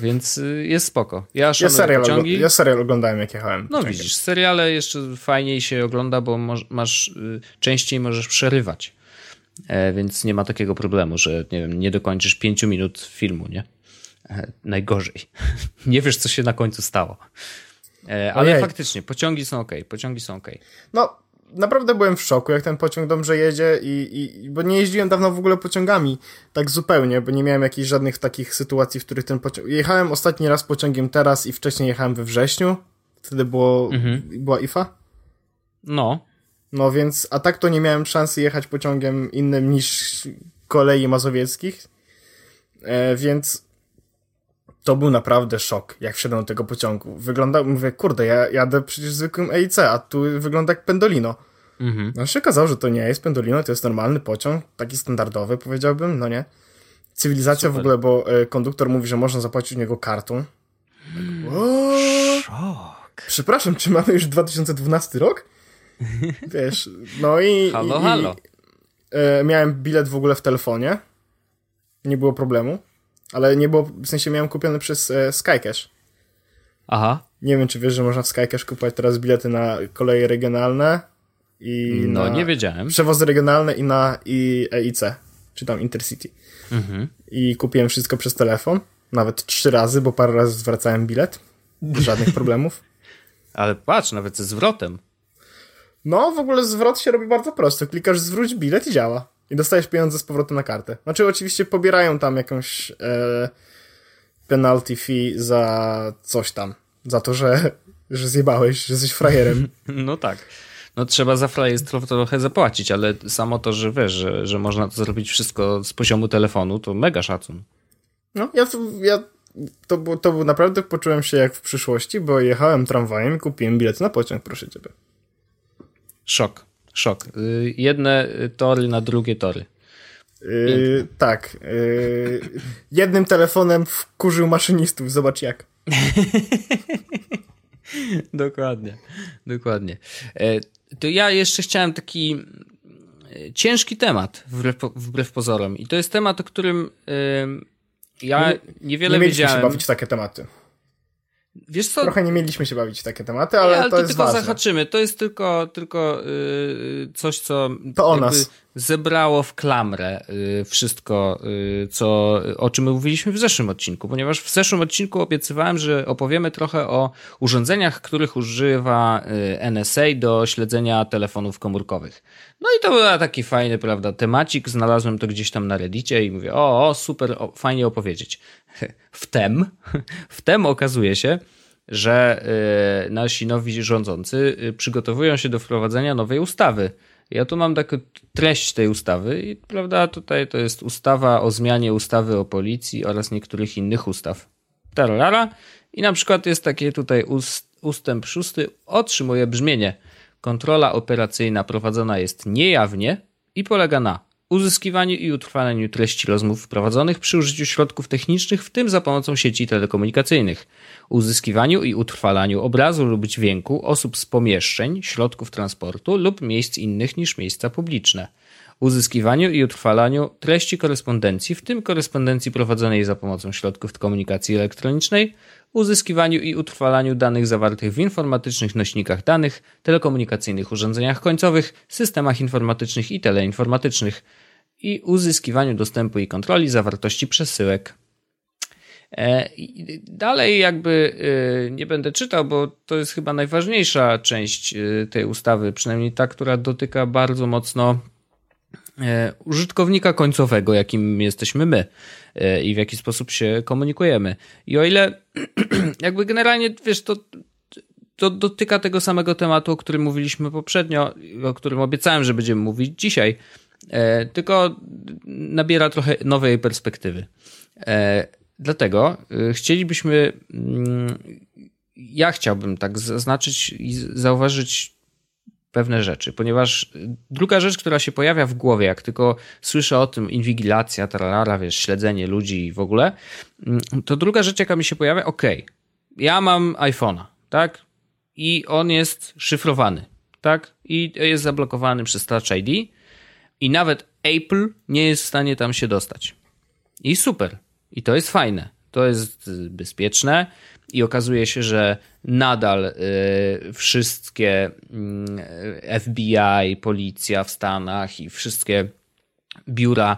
Więc y, jest spoko. Ja Ja serial, pociągi. ja serial oglądałem, jak jechałem. No pociągiem. widzisz, seriale jeszcze fajniej się ogląda, bo masz, y, częściej możesz przerywać. E, więc nie ma takiego problemu, że nie wiem, nie dokończysz pięciu minut filmu, nie? E, najgorzej. nie wiesz, co się na końcu stało. E, ale Ojej. faktycznie, pociągi są ok, pociągi są ok. No, naprawdę byłem w szoku, jak ten pociąg dobrze jedzie i, i, bo nie jeździłem dawno w ogóle pociągami, tak zupełnie, bo nie miałem jakichś żadnych takich sytuacji, w których ten pociąg... Jechałem ostatni raz pociągiem teraz i wcześniej jechałem we wrześniu, wtedy było, mhm. była IFA. No. No więc, a tak to nie miałem szansy jechać pociągiem innym niż kolei mazowieckich, e, więc to był naprawdę szok, jak wszedłem do tego pociągu. Wygląda, mówię, kurde, ja jadę przecież zwykłym EIC, a tu wygląda jak Pendolino. Mhm. No się okazało, że to nie jest Pendolino, to jest normalny pociąg, taki standardowy, powiedziałbym, no nie. Cywilizacja Super. w ogóle, bo e, konduktor mówi, że można zapłacić u niego kartą. Tak, szok. Przepraszam, czy mamy już 2012 rok? Wiesz, no i... Halo, i, halo. E, miałem bilet w ogóle w telefonie. Nie było problemu. Ale nie było, w sensie miałem kupiony przez e, Skycash. Aha. Nie wiem, czy wiesz, że można w Skycash kupować teraz bilety na koleje regionalne i No, nie wiedziałem. Przewozy regionalne i na i EIC, czy tam Intercity. Mhm. I kupiłem wszystko przez telefon, nawet trzy razy, bo parę razy zwracałem bilet. Żadnych problemów. Ale patrz, nawet ze zwrotem. No, w ogóle zwrot się robi bardzo prosto. Klikasz zwróć bilet i działa i dostajesz pieniądze z powrotem na kartę. Znaczy oczywiście pobierają tam jakąś e, penalty fee za coś tam. Za to, że, że zjebałeś, że jesteś frajerem. No tak. No trzeba za frajerstwo trochę zapłacić, ale samo to, że wiesz, że, że można to zrobić wszystko z poziomu telefonu, to mega szacun. No, ja, ja to, było, to był naprawdę poczułem się jak w przyszłości, bo jechałem tramwajem i kupiłem bilet na pociąg, proszę ciebie. Szok. Szok. Y, jedne tory na drugie tory. Yy, tak. Yy, jednym telefonem wkurzył maszynistów. Zobacz jak. dokładnie. Dokładnie. E, to ja jeszcze chciałem taki e, ciężki temat, wbrew, wbrew pozorom. I to jest temat, o którym ja niewiele nie wiedziałem. Nie się bawić takie tematy. Wiesz co? Trochę nie mieliśmy się bawić w takie tematy, ale, nie, ale to, to jest tylko ważne. zahaczymy. To jest tylko, tylko yy, coś, co to o nas. zebrało w klamrę yy, wszystko, yy, co, o czym mówiliśmy w zeszłym odcinku, ponieważ w zeszłym odcinku obiecywałem, że opowiemy trochę o urządzeniach, których używa y, NSA do śledzenia telefonów komórkowych. No i to był taki fajny, prawda, temacik. Znalazłem to gdzieś tam na Reddicie i mówię, o, o super, o, fajnie opowiedzieć. Wtem, wtem okazuje się, że y, nasi nowi rządzący y, przygotowują się do wprowadzenia nowej ustawy. Ja tu mam taką treść tej ustawy i prawda, tutaj to jest ustawa o zmianie ustawy o policji oraz niektórych innych ustaw. Tarara. I na przykład jest takie tutaj ust, ustęp szósty, otrzymuje brzmienie. Kontrola operacyjna prowadzona jest niejawnie i polega na uzyskiwaniu i utrwalaniu treści rozmów prowadzonych przy użyciu środków technicznych, w tym za pomocą sieci telekomunikacyjnych, uzyskiwaniu i utrwalaniu obrazu lub dźwięku osób z pomieszczeń, środków transportu lub miejsc innych niż miejsca publiczne, uzyskiwaniu i utrwalaniu treści korespondencji, w tym korespondencji prowadzonej za pomocą środków komunikacji elektronicznej, uzyskiwaniu i utrwalaniu danych zawartych w informatycznych nośnikach danych, telekomunikacyjnych urządzeniach końcowych, systemach informatycznych i teleinformatycznych i uzyskiwaniu dostępu i kontroli zawartości przesyłek. E, dalej jakby e, nie będę czytał, bo to jest chyba najważniejsza część e, tej ustawy, przynajmniej ta, która dotyka bardzo mocno użytkownika końcowego, jakim jesteśmy my i w jaki sposób się komunikujemy. I o ile jakby generalnie, wiesz, to, to dotyka tego samego tematu, o którym mówiliśmy poprzednio, o którym obiecałem, że będziemy mówić dzisiaj, tylko nabiera trochę nowej perspektywy. Dlatego y, chcielibyśmy, mm, ja chciałbym tak zaznaczyć i zauważyć pewne rzeczy, ponieważ druga rzecz, która się pojawia w głowie, jak tylko słyszę o tym inwigilacja, tarara, wiesz, śledzenie ludzi i w ogóle, mm, to druga rzecz, jaka mi się pojawia, ok, ja mam iPhone'a, tak? I on jest szyfrowany, tak? I jest zablokowany przez Touch ID i nawet Apple nie jest w stanie tam się dostać. I super. I to jest fajne. to jest bezpieczne i okazuje się, że nadal y, wszystkie y, FBI, policja w Stanach i wszystkie biura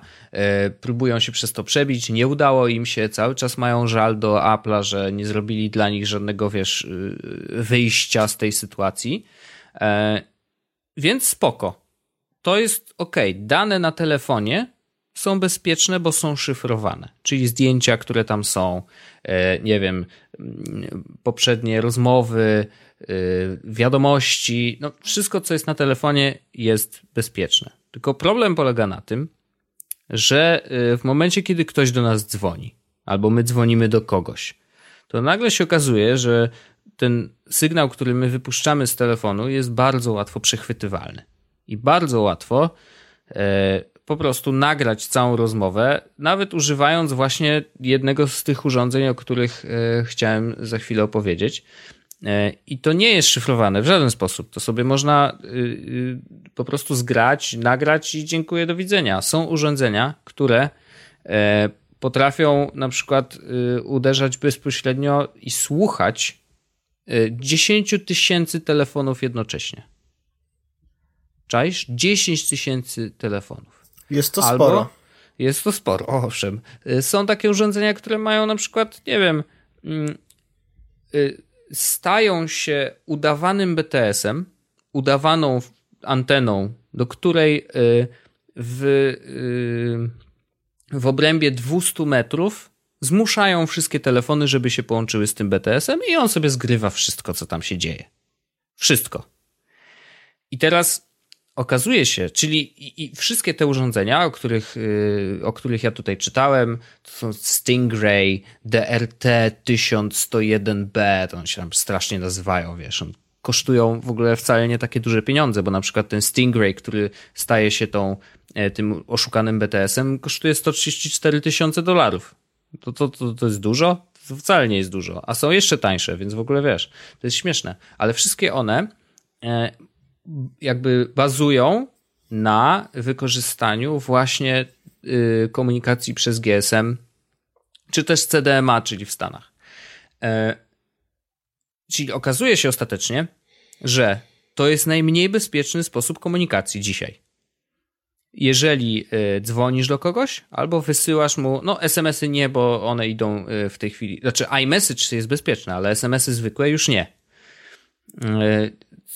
y, próbują się przez to przebić. Nie udało im się, cały czas mają żal do Apple'a, że nie zrobili dla nich żadnego, wiesz, y, wyjścia z tej sytuacji. E, więc spoko. To jest ok. Dane na telefonie są bezpieczne, bo są szyfrowane. Czyli zdjęcia, które tam są, e, nie wiem, poprzednie rozmowy, e, wiadomości, no wszystko, co jest na telefonie, jest bezpieczne. Tylko problem polega na tym, że e, w momencie, kiedy ktoś do nas dzwoni, albo my dzwonimy do kogoś, to nagle się okazuje, że ten sygnał, który my wypuszczamy z telefonu, jest bardzo łatwo przechwytywalny. I bardzo łatwo po prostu nagrać całą rozmowę, nawet używając właśnie jednego z tych urządzeń, o których e, chciałem za chwilę opowiedzieć. E, I to nie jest szyfrowane w żaden sposób. To sobie można y, po prostu zgrać, nagrać i dziękuję, do widzenia. Są urządzenia, które e, potrafią na przykład uderzać bezpośrednio i słuchać 10 tysięcy telefonów jednocześnie. Czaisz? 10 tysięcy telefonów. Jest to Albo sporo. Jest to sporo, owszem. Y, są takie urządzenia, które mają na przykład, nie wiem, mm, y, stają się udawanym BTS-em, udawaną anteną, do której y, w, w obrębie 200 metrów zmuszają wszystkie telefony, żeby się połączyły z tym BTS-em i on sobie zgrywa wszystko, co tam się dzieje. Wszystko. I teraz okazuje się, czyli i, i wszystkie te urządzenia, o których, yy, o których ja tutaj czytałem, to są Stingray, DRT-1101B, to one się tam strasznie nazywają, wiesz, kosztują w ogóle wcale nie takie duże pieniądze, bo na przykład ten Stingray, który staje się tą, e, tym oszukanym BTS-em, kosztuje 134 tysiące dolarów. To, to, to, to jest dużo? To wcale nie jest dużo. A są jeszcze tańsze, więc w ogóle wiesz, to jest śmieszne. Ale wszystkie one e, jakby bazują na wykorzystaniu właśnie y, komunikacji przez GSM, czy też CDMA, czyli w Stanach. E, czyli okazuje się ostatecznie, że to jest najmniej bezpieczny sposób komunikacji dzisiaj. Jeżeli y, dzwonisz do kogoś, albo wysyłasz mu, no SMS-y nie, bo one idą y, w tej chwili, znaczy iMessage jest bezpieczne, ale SMS-y zwykłe już nie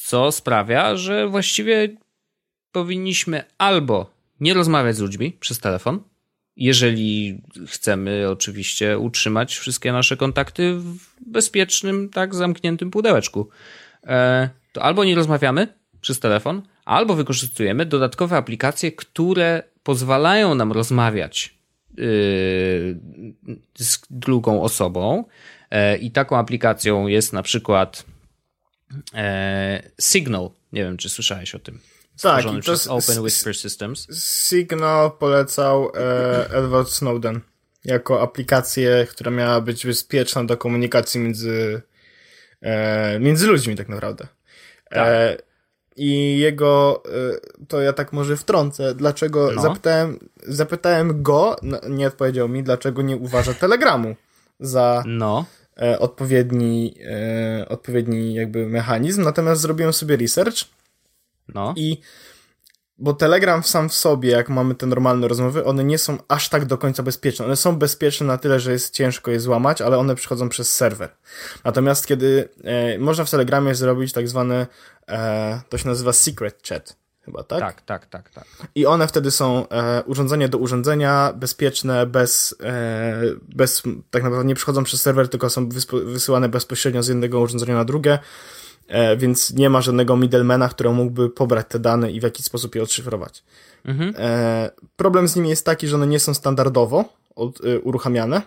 co sprawia, że właściwie powinniśmy albo nie rozmawiać z ludźmi przez telefon, jeżeli chcemy oczywiście utrzymać wszystkie nasze kontakty w bezpiecznym, tak zamkniętym pudełeczku, e, to albo nie rozmawiamy przez telefon, albo wykorzystujemy dodatkowe aplikacje, które pozwalają nam rozmawiać yy, z drugą osobą. E, I taką aplikacją jest na przykład e, Signal. Nie wiem, czy słyszałeś o tym. Tak, to przez Open Whisper Systems. Signal polecał e, Edward Snowden jako aplikację, która miała być bezpieczna do komunikacji między, e, między ludźmi tak naprawdę. E, tak. I jego, e, to ja tak może wtrącę, dlaczego no. zapytałem, zapytałem go, no, nie odpowiedział mi, dlaczego nie uważa Telegramu za no. E, odpowiedni, e, odpowiedni jakby mechanizm, natomiast zrobiłem sobie research no. i bo Telegram sam w sobie, jak mamy te normalne rozmowy, one nie są aż tak do końca bezpieczne. One są bezpieczne na tyle, że jest ciężko je złamać, ale one przychodzą przez serwer. Natomiast kiedy e, można w Telegramie zrobić tak zwane, e, to się nazywa secret chat chyba, tak? Tak, tak, tak, tak. I one wtedy są e, urządzenie do urządzenia, bezpieczne, bez, e, bez, tak naprawdę nie przychodzą przez serwer, tylko są wysyłane bezpośrednio z jednego urządzenia na drugie, e, więc nie ma żadnego middlemana, który mógłby pobrać te dane i w jakiś sposób je odszyfrować. Mhm. E, problem z nimi jest taki, że one nie są standardowo od, e, uruchamiane.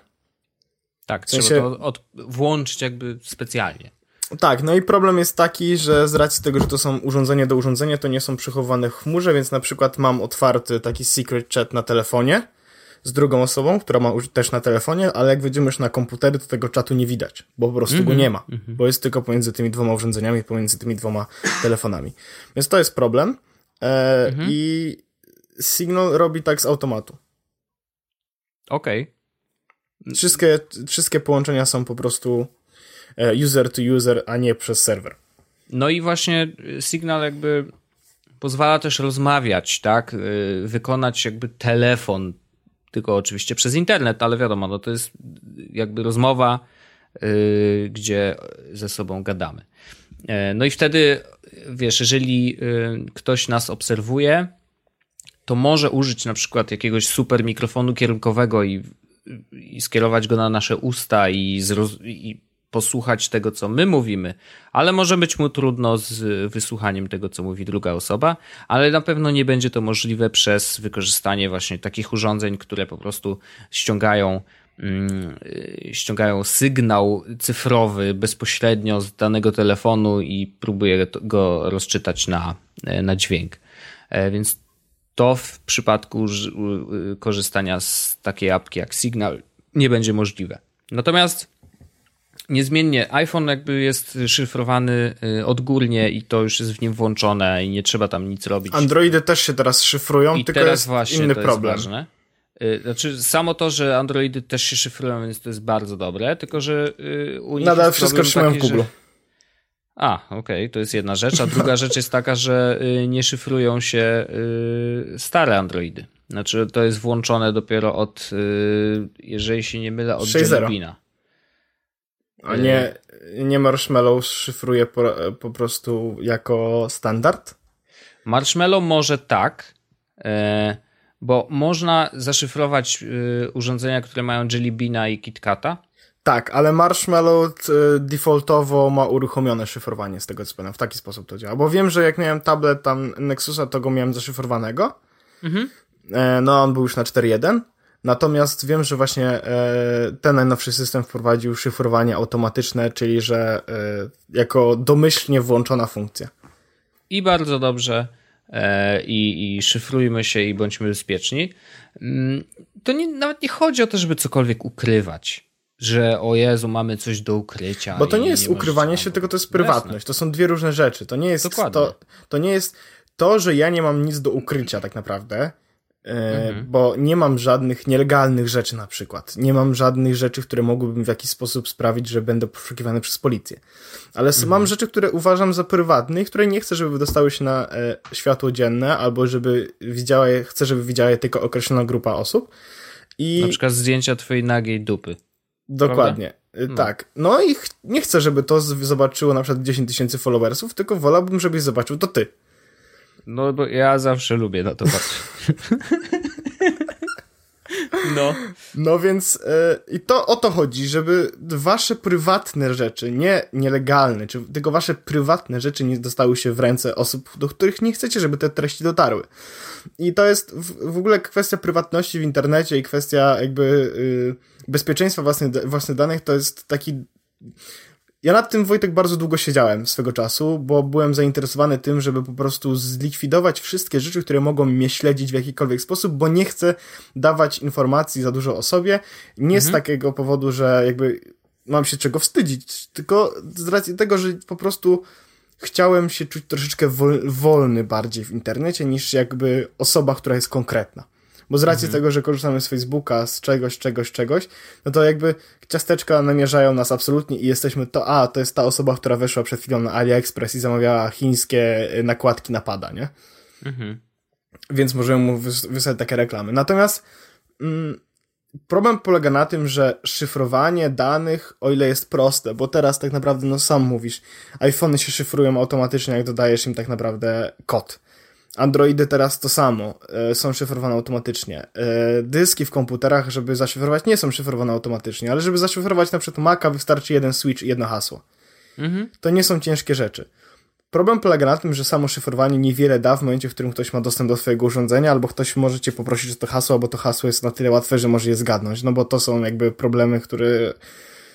Tak, w sensie... trzeba to od, włączyć jakby specjalnie. Tak, no i problem jest taki, że z racji tego, że to są urządzenia do urządzenia, to nie są przechowywane w chmurze, więc na przykład mam otwarty taki secret chat na telefonie z drugą osobą, która ma też na telefonie, ale jak wejdziemy już na komputery, to tego czatu nie widać, bo po prostu mm -hmm, go mhm, nie ma, mm -hmm. bo jest tylko pomiędzy tymi dwoma urządzeniami, pomiędzy tymi dwoma telefonami. Więc to jest problem e, mm -hmm. i Signal robi tak z automatu. Okej. Okay. Wszystkie, wszystkie połączenia są po prostu user to user, a nie przez serwer. No i właśnie Signal jakby pozwala też rozmawiać, tak? Y, wykonać jakby telefon, tylko oczywiście przez internet, ale wiadomo, no to jest jakby rozmowa, gdzie ze sobą gadamy. E, no i wtedy, wiesz, jeżeli ktoś nas obserwuje, to może użyć na przykład jakiegoś super mikrofonu kierunkowego i, i skierować go na nasze usta i, zroz- i posłuchać tego, co my mówimy, ale może być mu trudno z wysłuchaniem tego, co mówi druga osoba, ale na pewno nie będzie to możliwe przez wykorzystanie właśnie takich urządzeń, które po prostu ściągają mm, ściągają sygnał cyfrowy bezpośrednio z danego telefonu i próbuje go rozczytać na, na dźwięk. E, więc to w przypadku korzystania z takiej apki jak Signal nie będzie możliwe. Natomiast niezmiennie iPhone jakby jest szyfrowany y, odgórnie i to już jest w nim włączone i nie trzeba tam nic robić. Androidy też się teraz szyfrują, I tylko teraz jest właśnie inny to problem. Jest ważne. Y, znaczy, samo to, że Androidy też się szyfrują, więc to jest bardzo dobre, tylko że y, u nich Nadal wszystko trzymają w Google. Że... A, okej, okay, to jest jedna rzecz. A druga rzecz jest taka, że nie szyfrują się stare Androidy. Znaczy, to jest włączone dopiero od, jeżeli się nie mylę, od Jelly a nie, nie Marshmallow szyfruje po, po prostu jako standard? Marshmallow może tak, e, bo można zaszyfrować e, urządzenia, które mają Jelly Beana i KitKata. Tak, ale Marshmallow e, defaultowo ma uruchomione szyfrowanie z tego co pamiętam. W taki sposób to działa. Bo wiem, że jak miałem tablet tam Nexusa, to go miałem zaszyfrowanego. Mhm. No, on był już na 4.1. Natomiast wiem, że właśnie e, ten najnowszy system wprowadził szyfrowanie automatyczne, czyli że e, jako domyślnie włączona funkcja. I bardzo dobrze. E, I, I szyfrujmy się i bądźmy bezpieczni. Mm, to nie, nawet nie chodzi o to, żeby cokolwiek ukrywać że o Jezu, mamy coś do ukrycia. Bo to nie jest nie ukrywanie się, tylko to jest prywatność. Jasne. To są dwie różne rzeczy. To nie jest to, to nie jest to, że ja nie mam nic do ukrycia tak naprawdę. E, mhm. Bo nie mam żadnych nielegalnych rzeczy na przykład. Nie mam żadnych rzeczy, które mogłyby w jakiś sposób sprawić, że będę poszukiwany przez policję. Ale mhm. mam rzeczy, które uważam za prywatne i które nie chcę, żeby dostały się na e, światło dzienne, albo żeby widziała je, chcę, żeby widziała je tylko określona grupa osób. I... Na przykład zdjęcia twojej nagiej dupy. Dokładnie. E, no. Tak. No i ch nie chcę, żeby to zobaczyło na przykład 10 tysięcy followersów, tylko wolałbym, żebyś zobaczył to ty. No bo ja zawsze lubię na to patrzeć. No. No więc yy, i to o to chodzi, żeby wasze prywatne rzeczy, nie nielegalne, czy tylko wasze prywatne rzeczy nie dostały się w ręce osób, do których nie chcecie, żeby te treści dotarły. I to jest w, w ogóle kwestia prywatności w internecie i kwestia jakby yy, bezpieczeństwa własnych, własnych danych to jest taki ja nad tym, Wojtek, bardzo długo siedziałem swego czasu, bo byłem zainteresowany tym, żeby po prostu zlikwidować wszystkie rzeczy, które mogą mnie śledzić w jakikolwiek sposób, bo nie chcę dawać informacji za dużo o sobie. Nie mhm. z takiego powodu, że jakby mam się czego wstydzić, tylko z racji tego, że po prostu chciałem się czuć troszeczkę wol wolny bardziej w internecie niż jakby osoba, która jest konkretna. Bo z racji mhm. tego, że korzystamy z Facebooka, z czegoś, czegoś, czegoś, no to jakby ciasteczka namierzają nas absolutnie i jesteśmy to, a, to jest ta osoba, która weszła przed chwilą na AliExpress i zamawiała chińskie y, nakładki na pada, nie? Mhm. Więc możemy mu wys wysłać takie reklamy. Natomiast mm, problem polega na tym, że szyfrowanie danych, o ile jest proste, bo teraz tak naprawdę, no sam mówisz, iPhony się szyfrują automatycznie, jak dodajesz im tak naprawdę kod. Androidy teraz to samo, e, są szyfrowane automatycznie. E, dyski w komputerach, żeby zaszyfrować, nie są szyfrowane automatycznie, ale żeby zaszyfrować na przykład Maca wystarczy jeden switch i jedno hasło. Mhm. To nie są ciężkie rzeczy. Problem polega na tym, że samo szyfrowanie niewiele da w momencie, w którym ktoś ma dostęp do swojego urządzenia, albo ktoś może cię poprosić o to hasło, bo to hasło jest na tyle łatwe, że może je zgadnąć, no bo to są jakby problemy, które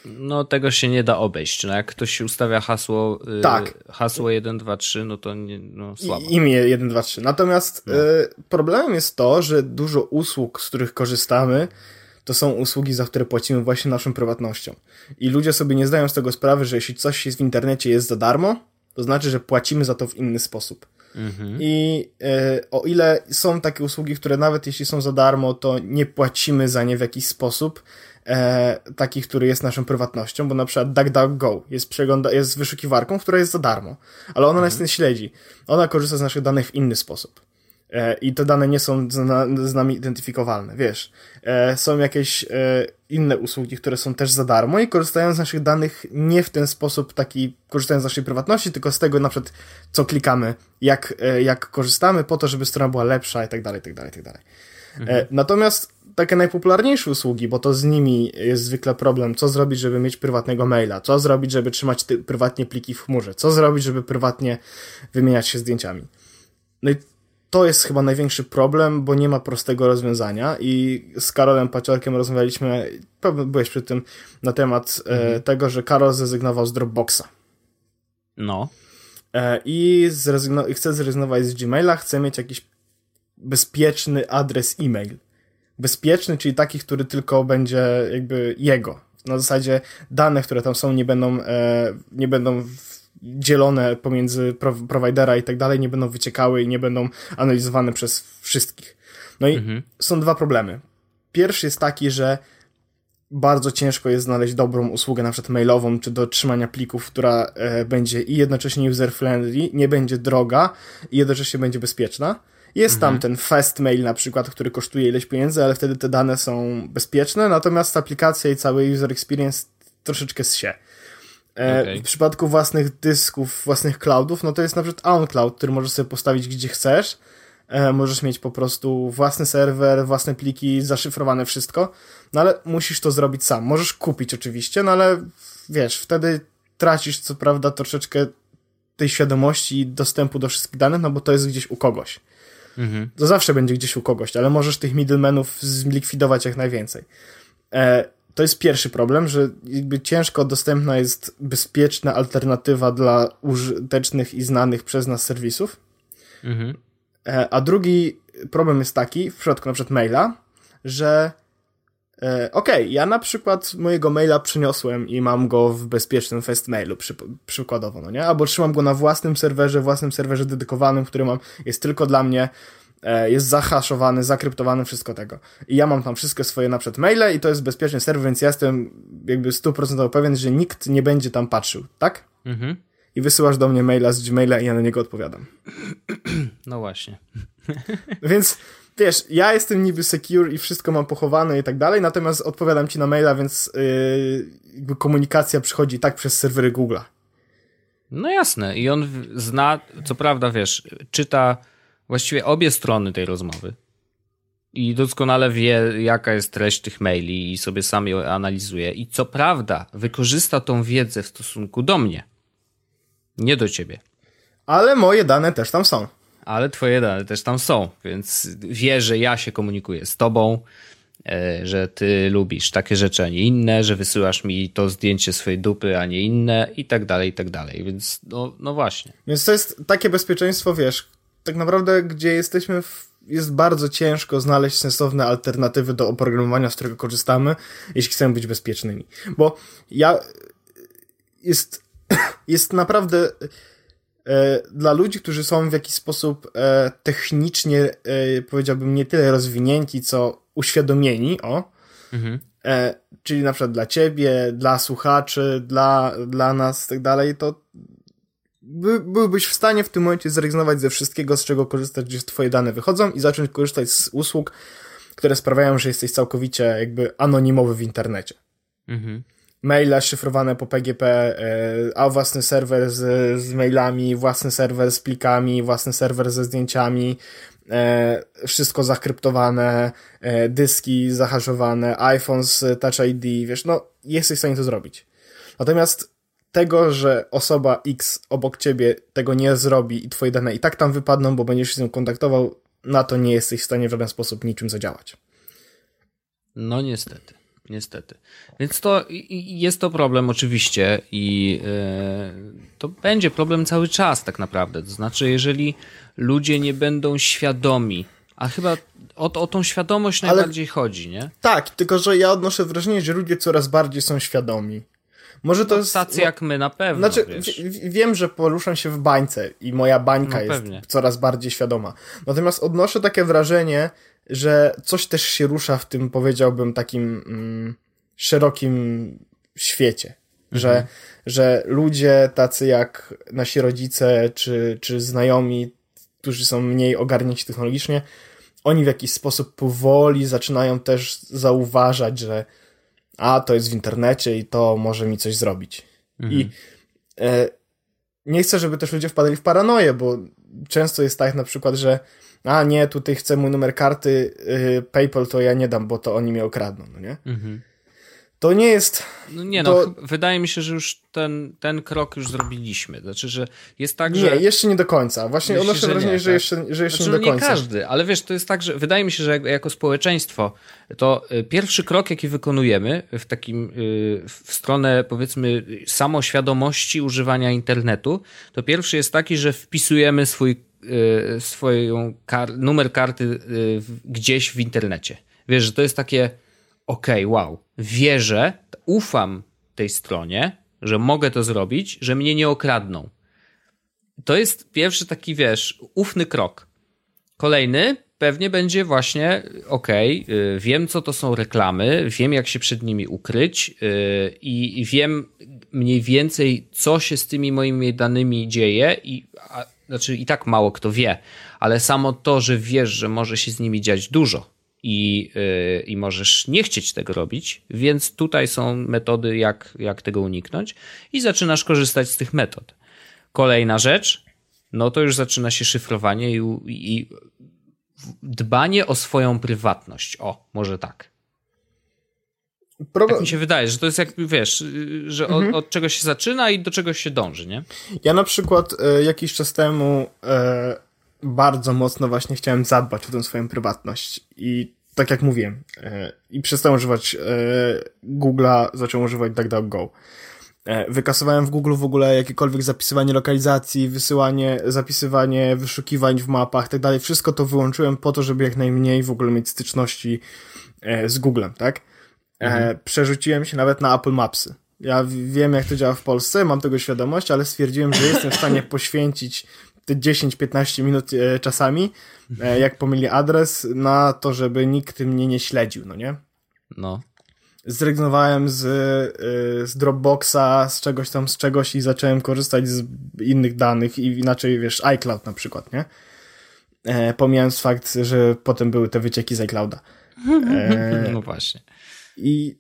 no tego się nie da obejść. No jak ktoś ustawia hasło, y, tak. hasło 1, 2, 3, no to nie, no słabo. I, imię 1, 2, 3. Natomiast no. y, problemem jest to, że dużo usług, z których korzystamy, to są usługi, za które płacimy właśnie naszą prywatnością. I ludzie sobie nie zdają z tego sprawy, że jeśli coś jest w internecie jest za darmo, to znaczy, że płacimy za to w inny sposób. Mhm. I y, o ile są takie usługi, które nawet jeśli są za darmo, to nie płacimy za nie w jakiś sposób, e, taki, który jest naszą prywatnością, bo na przykład DuckDuckGo jest, przegląda, jest wyszukiwarką, która jest za darmo, ale ona mhm. nas nie śledzi. Ona korzysta z naszych danych w inny sposób. E, I te dane nie są z nami identyfikowalne, wiesz. E, są jakieś e, inne usługi, które są też za darmo i korzystają z naszych danych nie w ten sposób taki, korzystają z naszej prywatności, tylko z tego na przykład, co klikamy, jak, jak korzystamy po to, żeby strona była lepsza i tak dalej, i tak dalej, i tak dalej. Mhm. Natomiast takie najpopularniejsze usługi, bo to z nimi jest zwykle problem, co zrobić, żeby mieć prywatnego maila, co zrobić, żeby trzymać prywatnie pliki w chmurze, co zrobić, żeby prywatnie wymieniać się zdjęciami. No i to jest chyba największy problem, bo nie ma prostego rozwiązania i z Karolem Paciorkiem rozmawialiśmy, pewnie byłeś przy tym, na temat e, mhm. tego, że Karol zrezygnował z Dropboxa. No. E, I zrezygno- chce zrezygnować z Gmaila, chce mieć jakiś bezpieczny adres e-mail. Bezpieczny, czyli taki, który tylko będzie jakby jego. Na zasadzie dane, które tam są, nie będą, e, nie będą dzielone pomiędzy providera i tak dalej, nie będą wyciekały i nie będą analizowane przez wszystkich. No i mhm. są dwa problemy. Pierwszy jest taki, że bardzo ciężko jest znaleźć dobrą usługę, na przykład mailową, czy do trzymania plików, która e, będzie i jednocześnie user-friendly, nie będzie droga i jednocześnie będzie bezpieczna. Jest mhm. tam ten fast mail na przykład, który kosztuje ileś pieniędzy, ale wtedy te dane są bezpieczne, natomiast aplikacja i cały user experience troszeczkę się. E, okay. W przypadku własnych dysków, własnych cloudów, no to jest na przykład OwnCloud, który możesz sobie postawić gdzie chcesz. E, możesz mieć po prostu własny serwer, własne pliki, zaszyfrowane wszystko, no ale musisz to zrobić sam. Możesz kupić oczywiście, no ale wiesz, wtedy tracisz co prawda troszeczkę tej świadomości i dostępu do wszystkich danych, no bo to jest gdzieś u kogoś. Mhm. To zawsze będzie gdzieś u kogoś, ale możesz tych middlemenów zlikwidować jak najwięcej. E, to jest pierwszy problem, że jakby ciężko dostępna jest bezpieczna alternatywa dla użytecznych i znanych przez nas serwisów. Mhm. E, a drugi problem jest taki, w przypadku na przykład maila, że okej, okay, ja na przykład mojego maila przyniosłem i mam go w bezpiecznym festmailu przy, przykładowo, no nie? Albo trzymam go na własnym serwerze, własnym serwerze dedykowanym, który mam, jest tylko dla mnie, E, jest zahaszowany, zakryptowany, wszystko tego. I ja mam tam wszystkie swoje na maile i to jest bezpieczny serwer, więc ja jestem jakby 100% pewien, że nikt nie będzie tam patrzył, tak? Mhm. I wysyłasz do mnie maila z Gmaila i ja na niego odpowiadam. No właśnie. więc wiesz, ja jestem niby secure i wszystko mam pochowane i tak dalej, natomiast odpowiadam ci na maila, więc yy, komunikacja przychodzi tak przez serwery Google'a. No jasne. I on zna, co prawda, wiesz, czyta właściwie obie strony tej rozmowy i doskonale wie, jaka jest treść tych maili i sobie sam ją analizuje. I co prawda, wykorzysta tą wiedzę w stosunku do mnie, nie do ciebie. Ale moje dane też tam są. Ale twoje dane też tam są, więc wie, że ja się komunikuję z tobą, e, że ty lubisz takie rzeczy, a nie inne, że wysyłasz mi to zdjęcie swojej dupy, a nie inne i tak dalej, i tak dalej. Więc no, no właśnie. Więc to jest takie bezpieczeństwo, wiesz, tak naprawdę, gdzie jesteśmy, w, jest bardzo ciężko znaleźć sensowne alternatywy do oprogramowania, z którego korzystamy, jeśli chcemy być bezpiecznymi. Bo ja jest, jest naprawdę dla ludzi, którzy są w jakiś sposób e, technicznie, e, powiedziałbym, nie tyle rozwinięci, co uświadomieni, o, mhm. E, czyli na przykład dla ciebie, dla słuchaczy, dla, dla nas i tak dalej, to by, byłbyś w stanie w tym momencie zrezygnować ze wszystkiego, z czego korzystasz, gdzie twoje dane wychodzą i zacząć korzystać z usług, które sprawiają, że jesteś całkowicie jakby anonimowy w internecie. Mhm. Maile szyfrowane po PGP, e, a własny serwer z, z mailami, własny serwer z plikami, własny serwer ze zdjęciami, e, wszystko zakryptowane, e, dyski zahaszowane, iPhone z Touch ID, wiesz, no jesteś w stanie to zrobić. Natomiast tego, że osoba X obok ciebie tego nie zrobi i twoje dane i tak tam wypadną, bo będziesz się z nią kontaktował, na to nie jesteś w stanie w żaden sposób niczym zadziałać. No niestety. Niestety. Więc to jest to problem oczywiście i yy, to będzie problem cały czas tak naprawdę. To znaczy, jeżeli ludzie nie będą świadomi, a chyba o, o tą świadomość najbardziej Ale, chodzi, nie? Tak, tylko że ja odnoszę wrażenie, że ludzie coraz bardziej są świadomi. Może to jest. Tacy no, jak my na pewno. Znaczy, wiem, że poruszam się w bańce i moja bańka no, jest coraz bardziej świadoma. Natomiast odnoszę takie wrażenie, że coś też się rusza w tym, powiedziałbym, takim. Mm, szerokim świecie. Mhm. Że, że ludzie tacy jak nasi rodzice czy, czy znajomi, którzy są mniej ogarnięci technologicznie, oni w jakiś sposób powoli zaczynają też zauważać, że a to jest w internecie i to może mi coś zrobić. Mhm. I e, nie chcę, żeby też ludzie wpadali w paranoję, bo często jest tak na przykład, że a nie, tutaj chcę mój numer karty y, PayPal, to ja nie dam, bo to oni mnie okradną, no nie? Mhm. To nie jest. No nie, to... no, wydaje mi się, że już ten, ten krok już zrobiliśmy. Znaczy, że jest tak, nie, że. Nie, jeszcze nie do końca. Właśnie Myślisz, odnoszę wrażenie, że, tak? jeszcze, że jeszcze znaczy, nie do końca. Nie każdy, ale wiesz, to jest tak, że wydaje mi się, że jako społeczeństwo, to y, pierwszy krok, jaki wykonujemy w takim, y, w stronę powiedzmy samoświadomości używania internetu, to pierwszy jest taki, że wpisujemy swój, swoją kar numer karty gdzieś w internecie. Wiesz, że to jest takie okej, okay, wow, wierzę, ufam tej stronie, że mogę to zrobić, że mnie nie okradną. To jest pierwszy taki, wiesz, ufny krok. Kolejny pewnie będzie właśnie, okej, okay, wiem co to są reklamy, wiem jak się przed nimi ukryć yy, i wiem mniej więcej co się z tymi moimi danymi dzieje i znaczy i tak mało kto wie, ale samo to, że wiesz, że może się z nimi dziać dużo, i, yy, i możesz nie chcieć tego robić, więc tutaj są metody, jak, jak tego uniknąć, i zaczynasz korzystać z tych metod. Kolejna rzecz, no to już zaczyna się szyfrowanie i, i dbanie o swoją prywatność. O, może tak. Pro... Tak mi się wydaje, że to jest jak, wiesz, że mhm. od, od, czegoś się zaczyna i do czegoś się dąży, nie? Ja na przykład e, jakiś czas temu e, bardzo mocno właśnie chciałem zadbać o tę swoją prywatność i tak jak mówiłem, e, i przestałem używać e, Google'a, zacząłem używać DuckDuckGo. E, wykasowałem w Google w ogóle jakiekolwiek zapisywanie lokalizacji, wysyłanie, zapisywanie wyszukiwań w mapach, tak dalej. Wszystko to wyłączyłem po to, żeby jak najmniej w ogóle mieć styczności e, z Googlem, tak? E, mhm. Przerzuciłem się nawet na Apple Mapsy. Ja wiem, jak to działa w Polsce, mam tego świadomość, ale stwierdziłem, że jestem w stanie poświęcić te 10-15 minut e, czasami, e, jak pomyli adres, na to, żeby nikt mnie nie śledził, no nie? No. Zrezygnowałem z, e, z Dropboxa, z czegoś tam, z czegoś i zacząłem korzystać z innych danych i inaczej, wiesz, iCloud na przykład, nie? pomijając fakt, że potem były te wycieki z iClouda. no właśnie. I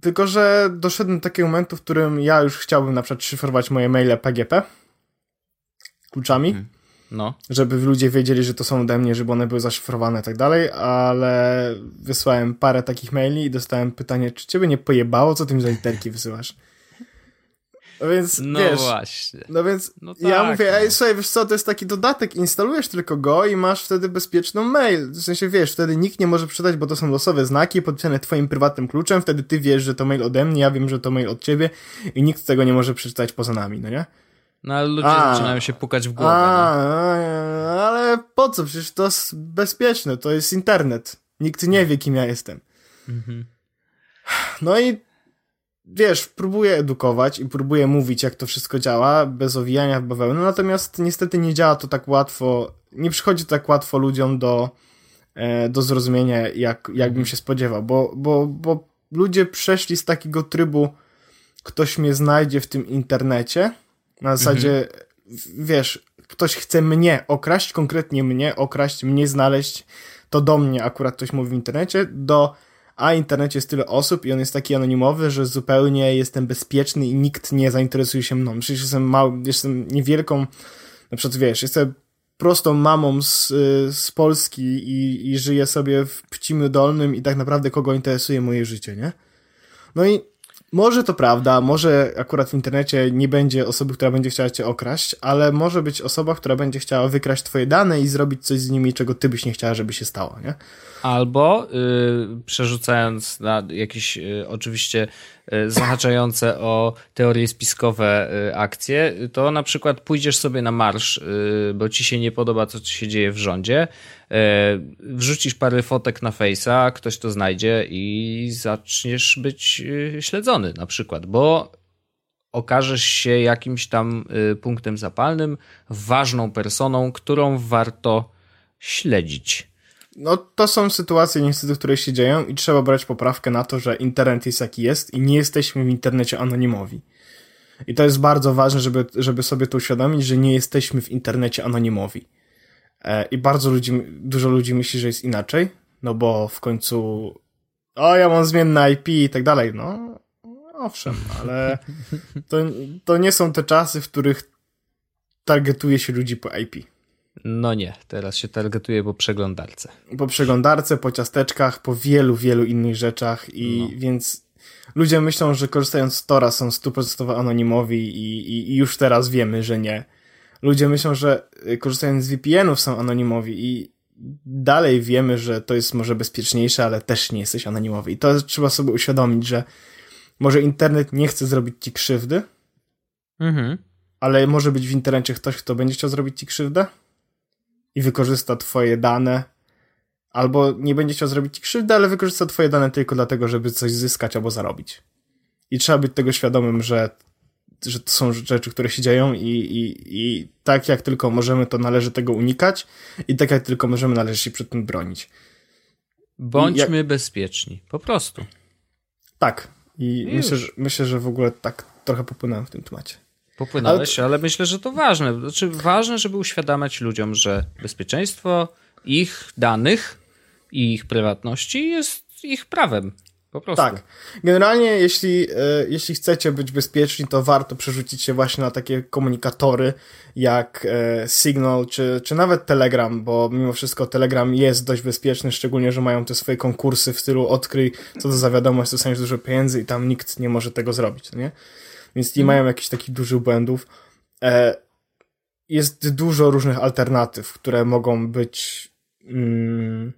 tylko, że doszedłem do takiego momentu, w którym ja już chciałbym na przykład szyfrować moje maile PGP, kluczami. Mhm. No. Żeby ludzie wiedzieli, że to są ode mnie, żeby one były zaszyfrowane i tak dalej, ale wysłałem parę takich maili i dostałem pytanie, czy ciebie nie pojebało, co ty mi za literki wysyłasz? No więc, no wiesz, właśnie. No więc no tak, ja mówię, ej, no. słuchaj, wiesz co, to jest taki dodatek, instalujesz tylko go i masz wtedy bezpieczną mail. W sensie, wiesz, wtedy nikt nie może przeczytać, bo to są losowe znaki podpisane twoim prywatnym kluczem, wtedy ty wiesz, że to mail ode mnie, ja wiem, że to mail od ciebie i nikt tego nie może przeczytać poza nami, no nie? No ale ludzie a, zaczynają się pukać w głowę. A, no. ale po co? Przecież to jest bezpieczne, to jest internet. Nikt nie wie, kim ja jestem. Mhm. No i wiesz, próbuję edukować i próbuję mówić, jak to wszystko działa, bez owijania w bawełnę, natomiast niestety nie działa to tak łatwo, nie przychodzi to tak łatwo ludziom do, e, do zrozumienia, jak, jakbym się spodziewał, bo, bo, bo ludzie przeszli z takiego trybu, ktoś mnie znajdzie w tym internecie, na zasadzie, mhm. wiesz, ktoś chce mnie okraść, konkretnie mnie okraść, mnie znaleźć, to do mnie akurat ktoś mówi w internecie, do a internecie jest tyle osób i on jest taki anonimowy, że zupełnie jestem bezpieczny i nikt nie zainteresuje się mną. Przecież jestem mały, jestem niewielką, na przykład wiesz, jestem prostą mamą z, z Polski i, i żyję sobie w Pcimiu Dolnym i tak naprawdę kogo interesuje moje życie, nie? No i może to prawda, może akurat w internecie nie będzie osoby, która będzie chciała cię okraść, ale może być osoba, która będzie chciała wykraść twoje dane i zrobić coś z nimi, czego ty byś nie chciała, żeby się stało, nie? Albo y, przerzucając na jakieś y, oczywiście y, zahaczające o teorie spiskowe y, akcje, to na przykład pójdziesz sobie na marsz, bo ci się nie podoba, co się dzieje w rządzie, wrzucisz parę fotek na Face'a, ktoś to znajdzie i zaczniesz być śledzony na przykład, bo okażesz się jakimś tam punktem zapalnym, ważną personą, którą warto śledzić. no to są sytuacje niestety, które się dzieją i trzeba brać poprawkę na to, że internet jest jaki jest i nie jesteśmy w internecie anonimowi. I to jest bardzo ważne, żeby, żeby sobie to uświadomić, że nie jesteśmy w internecie anonimowi. E, I bardzo ludzi, dużo ludzi myśli, że jest inaczej, no bo w końcu o, ja mam zmienne IP i tak dalej, no owszem, ale to, to nie są te czasy, w których targetuje się ludzi po IP. No nie, teraz się targetuje po przeglądarce. Po przeglądarce, po ciasteczkach, po wielu, wielu innych rzeczach i no. więc ludzie myślą, że korzystając z Tora są stuprocentowo anonimowi i, i, i, już teraz wiemy, że nie. Ludzie myślą, że y, korzystając z VPN-ów są anonimowi i dalej wiemy, że to jest może bezpieczniejsze, ale też nie jesteś anonimowy. I to trzeba sobie uświadomić, że może internet nie chce zrobić ci krzywdy, mhm. ale może być w internecie ktoś, kto będzie chciał zrobić ci krzywdę i wykorzysta twoje dane, albo nie będzie chciał zrobić ci krzywdy, ale wykorzysta twoje dane tylko dlatego, żeby coś zyskać albo zarobić. I trzeba być tego świadomym, że, że to są rzeczy, które się dzieją i, i, i tak jak tylko możemy, to należy tego unikać i tak jak tylko możemy, należy się przed tym bronić. Bądźmy jak... bezpieczni, po prostu. Tak. I, I myślę, że, myślę, że w ogóle tak trochę popłynąłem w tym temacie. Popłynąłeś, ale, ale myślę, że to ważne. Znaczy, ważne, żeby uświadamiać ludziom, że bezpieczeństwo ich danych i ich prywatności jest ich prawem. Po prostu. Tak. Generalnie, jeśli, e, jeśli chcecie być bezpieczni, to warto przerzucić się właśnie na takie komunikatory jak e, Signal czy, czy nawet Telegram, bo mimo wszystko Telegram jest dość bezpieczny, szczególnie, że mają te swoje konkursy w stylu odkryj, co to za wiadomość, dostaniesz dużo pieniędzy i tam nikt nie może tego zrobić, nie? Więc nie hmm. mają jakichś takich dużych błędów. E, jest dużo różnych alternatyw, które mogą być mm,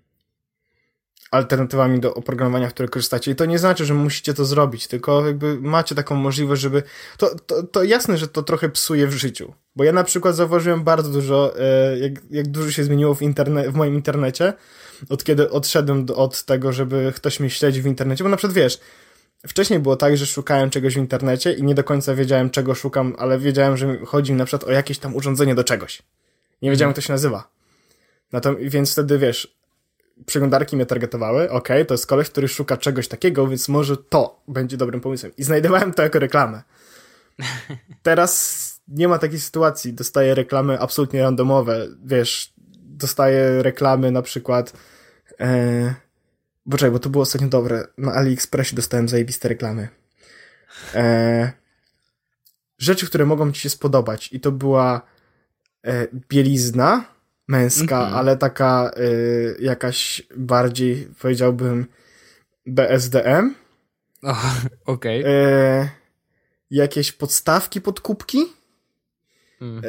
alternatywami do oprogramowania, w które korzystacie. I to nie znaczy, że musicie to zrobić, tylko jakby macie taką możliwość, żeby. To, to, to jasne, że to trochę psuje w życiu. Bo ja na przykład zauważyłem bardzo dużo, e, jak, jak dużo się zmieniło w, interne w moim internecie, od kiedy odszedłem do, od tego, żeby ktoś mnie śledził w internecie. Bo na przykład wiesz, Wcześniej było tak, że szukałem czegoś w internecie i nie do końca wiedziałem, czego szukam, ale wiedziałem, że chodzi mi na przykład o jakieś tam urządzenie do czegoś. Nie wiedziałem, jak to się nazywa. No to, więc wtedy wiesz, przeglądarki mnie targetowały, ok, to jest koleś, który szuka czegoś takiego, więc może to będzie dobrym pomysłem. I znajdowałem to jako reklamę. Teraz nie ma takiej sytuacji. Dostaję reklamy absolutnie randomowe. Wiesz, dostaję reklamy na przykład. E, Poczekaj, bo to było ostatnio dobre. Na AliExpressie dostałem zajebiste reklamy. E, rzeczy, które mogą ci się spodobać. I to była e, bielizna męska, mm -hmm. ale taka e, jakaś bardziej, powiedziałbym, BSDM. Okej. Okay. Jakieś podstawki pod kubki. Mm -hmm.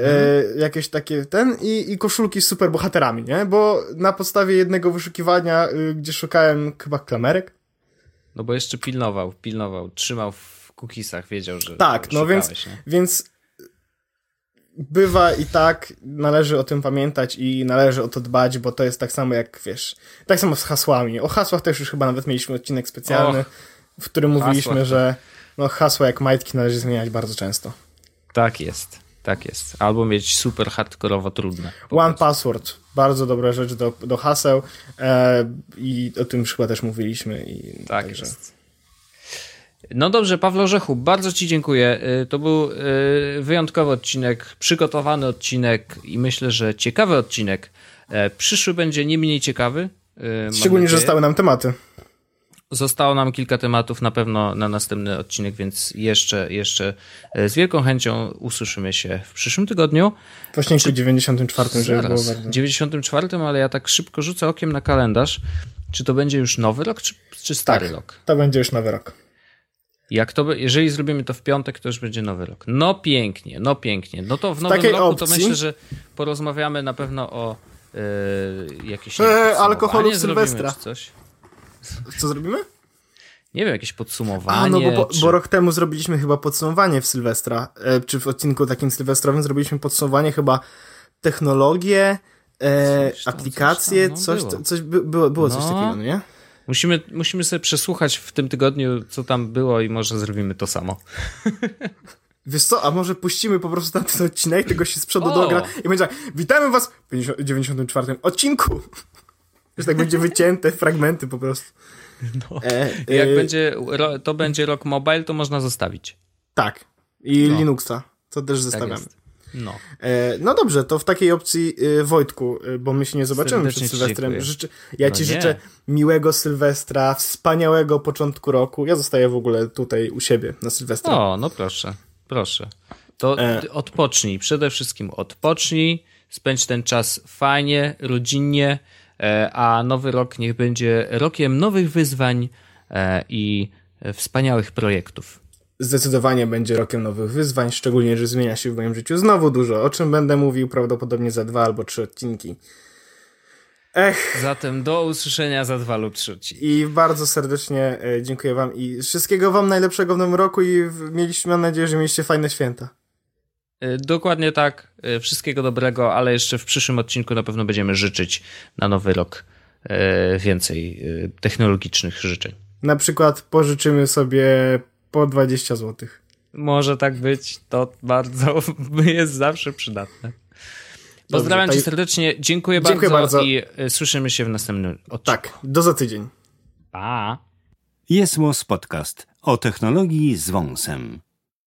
jakieś takie ten i, i koszulki z superbohaterami, nie? Bo na podstawie jednego wyszukiwania, y, gdzie szukałem chyba klamerek. No bo jeszcze pilnował, pilnował, trzymał w cookiesach, wiedział, że Tak, no więc, więc bywa i tak, należy o tym pamiętać i należy o to dbać, bo to jest tak samo jak, wiesz, tak samo z hasłami. O hasłach też już chyba nawet mieliśmy odcinek specjalny, Och, w którym mówiliśmy, że no, hasła jak majtki należy zmieniać bardzo często. Tak jest. Tak jest. Albo mieć super hardkorowo trudne. One. Password. Bardzo dobra rzecz do, do haseł e, i o tym już chyba też mówiliśmy. I, tak także... jest. No dobrze, Pawlo Rzechu, bardzo Ci dziękuję. E, to był e, wyjątkowy odcinek, przygotowany odcinek i myślę, że ciekawy odcinek. E, przyszły będzie nie mniej ciekawy. Szczególnie, że zostały nam tematy. Zostało nam kilka tematów na pewno na następny odcinek, więc jeszcze, jeszcze e, z wielką chęcią usłyszymy się w przyszłym tygodniu. Właśnie w 94, żeby było bardzo. 94, ale ja tak szybko rzucę okiem na kalendarz. Czy to będzie już nowy rok, czy, czy stary tak, rok? To będzie już nowy rok. Jak to, jeżeli zrobimy to w piątek, to już będzie nowy rok. No pięknie, no pięknie. No to w nowym roku opcji? to myślę, że porozmawiamy na pewno o yy, jakiejś. E, alkoholu Sylwestra. Coś. Co zrobimy? Nie wiem, jakieś podsumowanie. A, no bo, bo, czy... bo rok temu zrobiliśmy chyba podsumowanie w Sylwestra, e, czy w odcinku takim sylwestrowym zrobiliśmy podsumowanie chyba technologie, e, coś tam, aplikacje, coś, tam, no coś, coś by, było, było no. coś takiego, no nie? Musimy, musimy sobie przesłuchać w tym tygodniu, co tam było i może zrobimy to samo. Wiesz co, a może puścimy po prostu na ten odcinek, tego się z przodu dogra i będzie tak, witamy was w 94 odcinku. Że tak będzie wycięte fragmenty po prostu. No. E, Jak e... będzie, to będzie rok mobile, to można zostawić. Tak. I no. Linuxa, to też tak zostawiamy. Tak no. E, no dobrze, to w takiej opcji e, Wojtku, e, bo my się nie zobaczymy Serdecznie przed Sylwestrem. Życzę, ja no ci nie. życzę miłego Sylwestra, wspaniałego początku roku. Ja zostaję w ogóle tutaj u siebie na Sylwestra. O, no proszę, proszę. To e... odpocznij, przede wszystkim odpocznij, spędź ten czas fajnie, rodzinnie, e, a nowy rok niech będzie rokiem nowych wyzwań e, i wspaniałych projektów zdecydowanie będzie rokiem nowych wyzwań, szczególnie, że zmienia się w moim życiu znowu dużo, o czym będę mówił prawdopodobnie za dwa albo trzy odcinki. Ech. Zatem do usłyszenia za dwa lub trzy odcinki. I bardzo serdecznie e, dziękuję wam i wszystkiego wam najlepszego w nowym roku i mieliśmy, mam nadzieję, że mieliście fajne święta. E, dokładnie tak. E, wszystkiego dobrego, ale jeszcze w przyszłym odcinku na pewno będziemy życzyć na nowy rok więcej technologicznych życzeń. Na przykład pożyczymy sobie po 20 zł. Może tak być, to bardzo jest zawsze przydatne. Pozdrawiam Dobrze, cię serdecznie, dziękuję, dziękuję bardzo, bardzo, i e, słyszymy się w następnym odcinku. Tak, do za tydzień. Pa! Jest Podcast o technologii z wąsem.